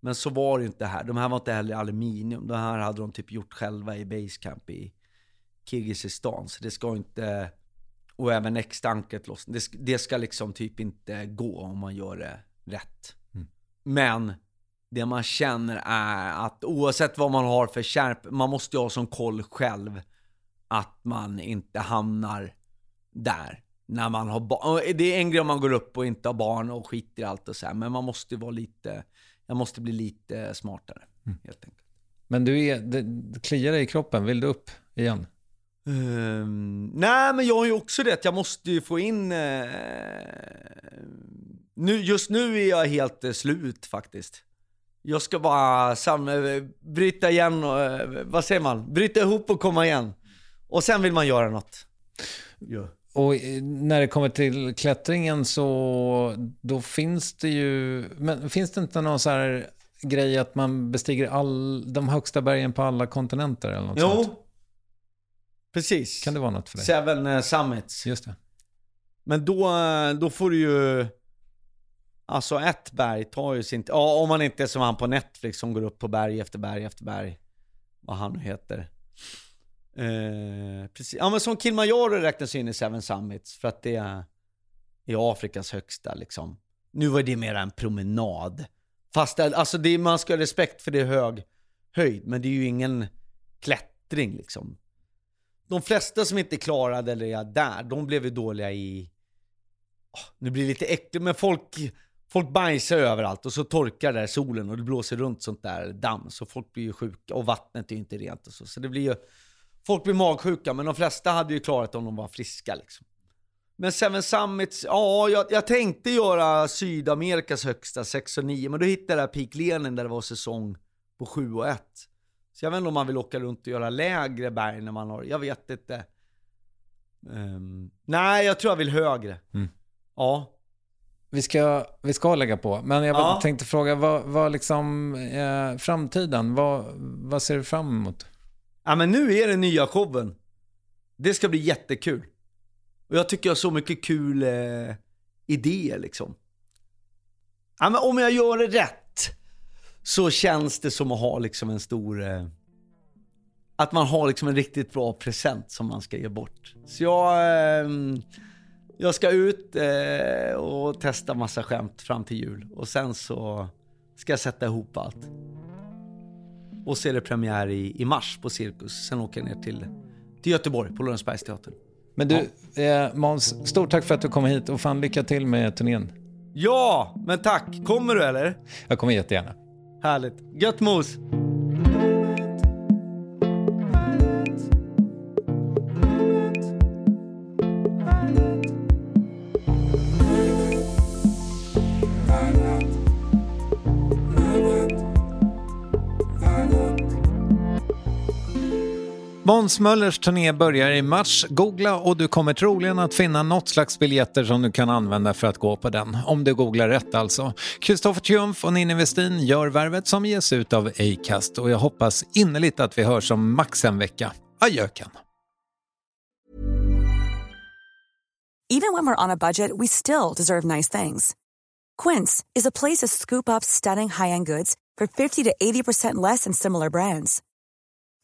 Men så var det inte här. De här var inte heller aluminium. De här hade de typ gjort själva i basecamp i Kirgizistan. Så det ska inte... Och även extanket loss. Det, det ska liksom typ inte gå om man gör det rätt. Men det man känner är att oavsett vad man har för kärp, man måste ju ha som koll själv att man inte hamnar där. När man har barn. Det är en grej om man går upp och inte har barn och skiter i allt och så här, men man måste vara lite, jag måste bli lite smartare. Helt enkelt. Men du är, det, det kliar dig i kroppen, vill du upp igen? Ehm, nej, men jag har ju också det att jag måste ju få in... eh, nu, just nu är jag helt eh, slut faktiskt. Jag ska bara sam, eh, bryta igen och, vad säger man? Bryta ihop och komma igen. Och sen vill man göra något. Ja. Och eh, när det kommer till klättringen så då finns det ju, men finns det inte någon så här grej att man bestiger all, de högsta bergen på alla kontinenter eller något sånt? Jo, precis. Kan det vara något för dig? Seven eh, Summits. Just det. Men då, eh, då får du ju... Alltså ett berg tar ju sin... Ja, om man inte är som han på Netflix som går upp på berg efter berg efter berg. Vad han nu heter. Eh, precis. Ja men som Kilimanjaro räknas in i Seven Summits för att det är i Afrikas högsta liksom. Nu var det mer en promenad. Fast det- alltså det, man ska ha respekt för det är hög höjd, men det är ju ingen klättring liksom. De flesta som inte klarade eller är där, de blev ju dåliga i... Oh, nu blir det lite äckligt, men folk, folk bajsar överallt och så torkar det där i solen och det blåser runt sånt där damm. Så folk blir ju sjuka och vattnet är ju inte rent och så. Så det blir ju... Folk blir magsjuka, men de flesta hade ju klarat om de var friska liksom. Men Seven Summits, ja, jag, jag tänkte göra Sydamerikas högsta 6 och 9, men då hittade jag Peak Lenin där det var säsong på 7 och 1. Så jag vet inte om man vill åka runt och göra lägre berg när man har, jag vet inte. Ehm, nej, jag tror jag vill högre. Ja. Vi ska, vi ska lägga på, men jag Ja. tänkte fråga, vad, vad liksom, eh, framtiden, vad, vad ser du fram emot? Ja men nu är det nya showen. Det ska bli jättekul. Och jag tycker jag har så mycket kul eh, idéer liksom. Ja men om jag gör det rätt så känns det som att ha liksom en stor... Eh, att man har liksom en riktigt bra present som man ska ge bort. Så jag, eh, jag ska ut eh, och testa massa skämt fram till jul. Och sen så ska jag sätta ihop allt. Och så är det premiär i, i mars på Cirkus. Sen åker jag ner till till Göteborg på Lorensbergsteatern. Men du, eh, Måns, stort tack för att du kom hit och fan lycka till med turnén. Ja, men tack. Kommer du eller? Jag kommer jättegärna. Härligt. Gött mos! Måns Möllers turné börjar i mars. Googla och du kommer troligen att finna något slags biljetter som du kan använda för att gå på den. Om du googlar rätt alltså. Kristoffer Triumf och Ninni Westin gör värvet som ges ut av Acast och jag hoppas innerligt att vi hörs om max en vecka. Adjöken! Even when we're on a budget we still deserve nice things. Quince is a place to scoop up stunning high-end goods for 50 to 80% less than similar brands.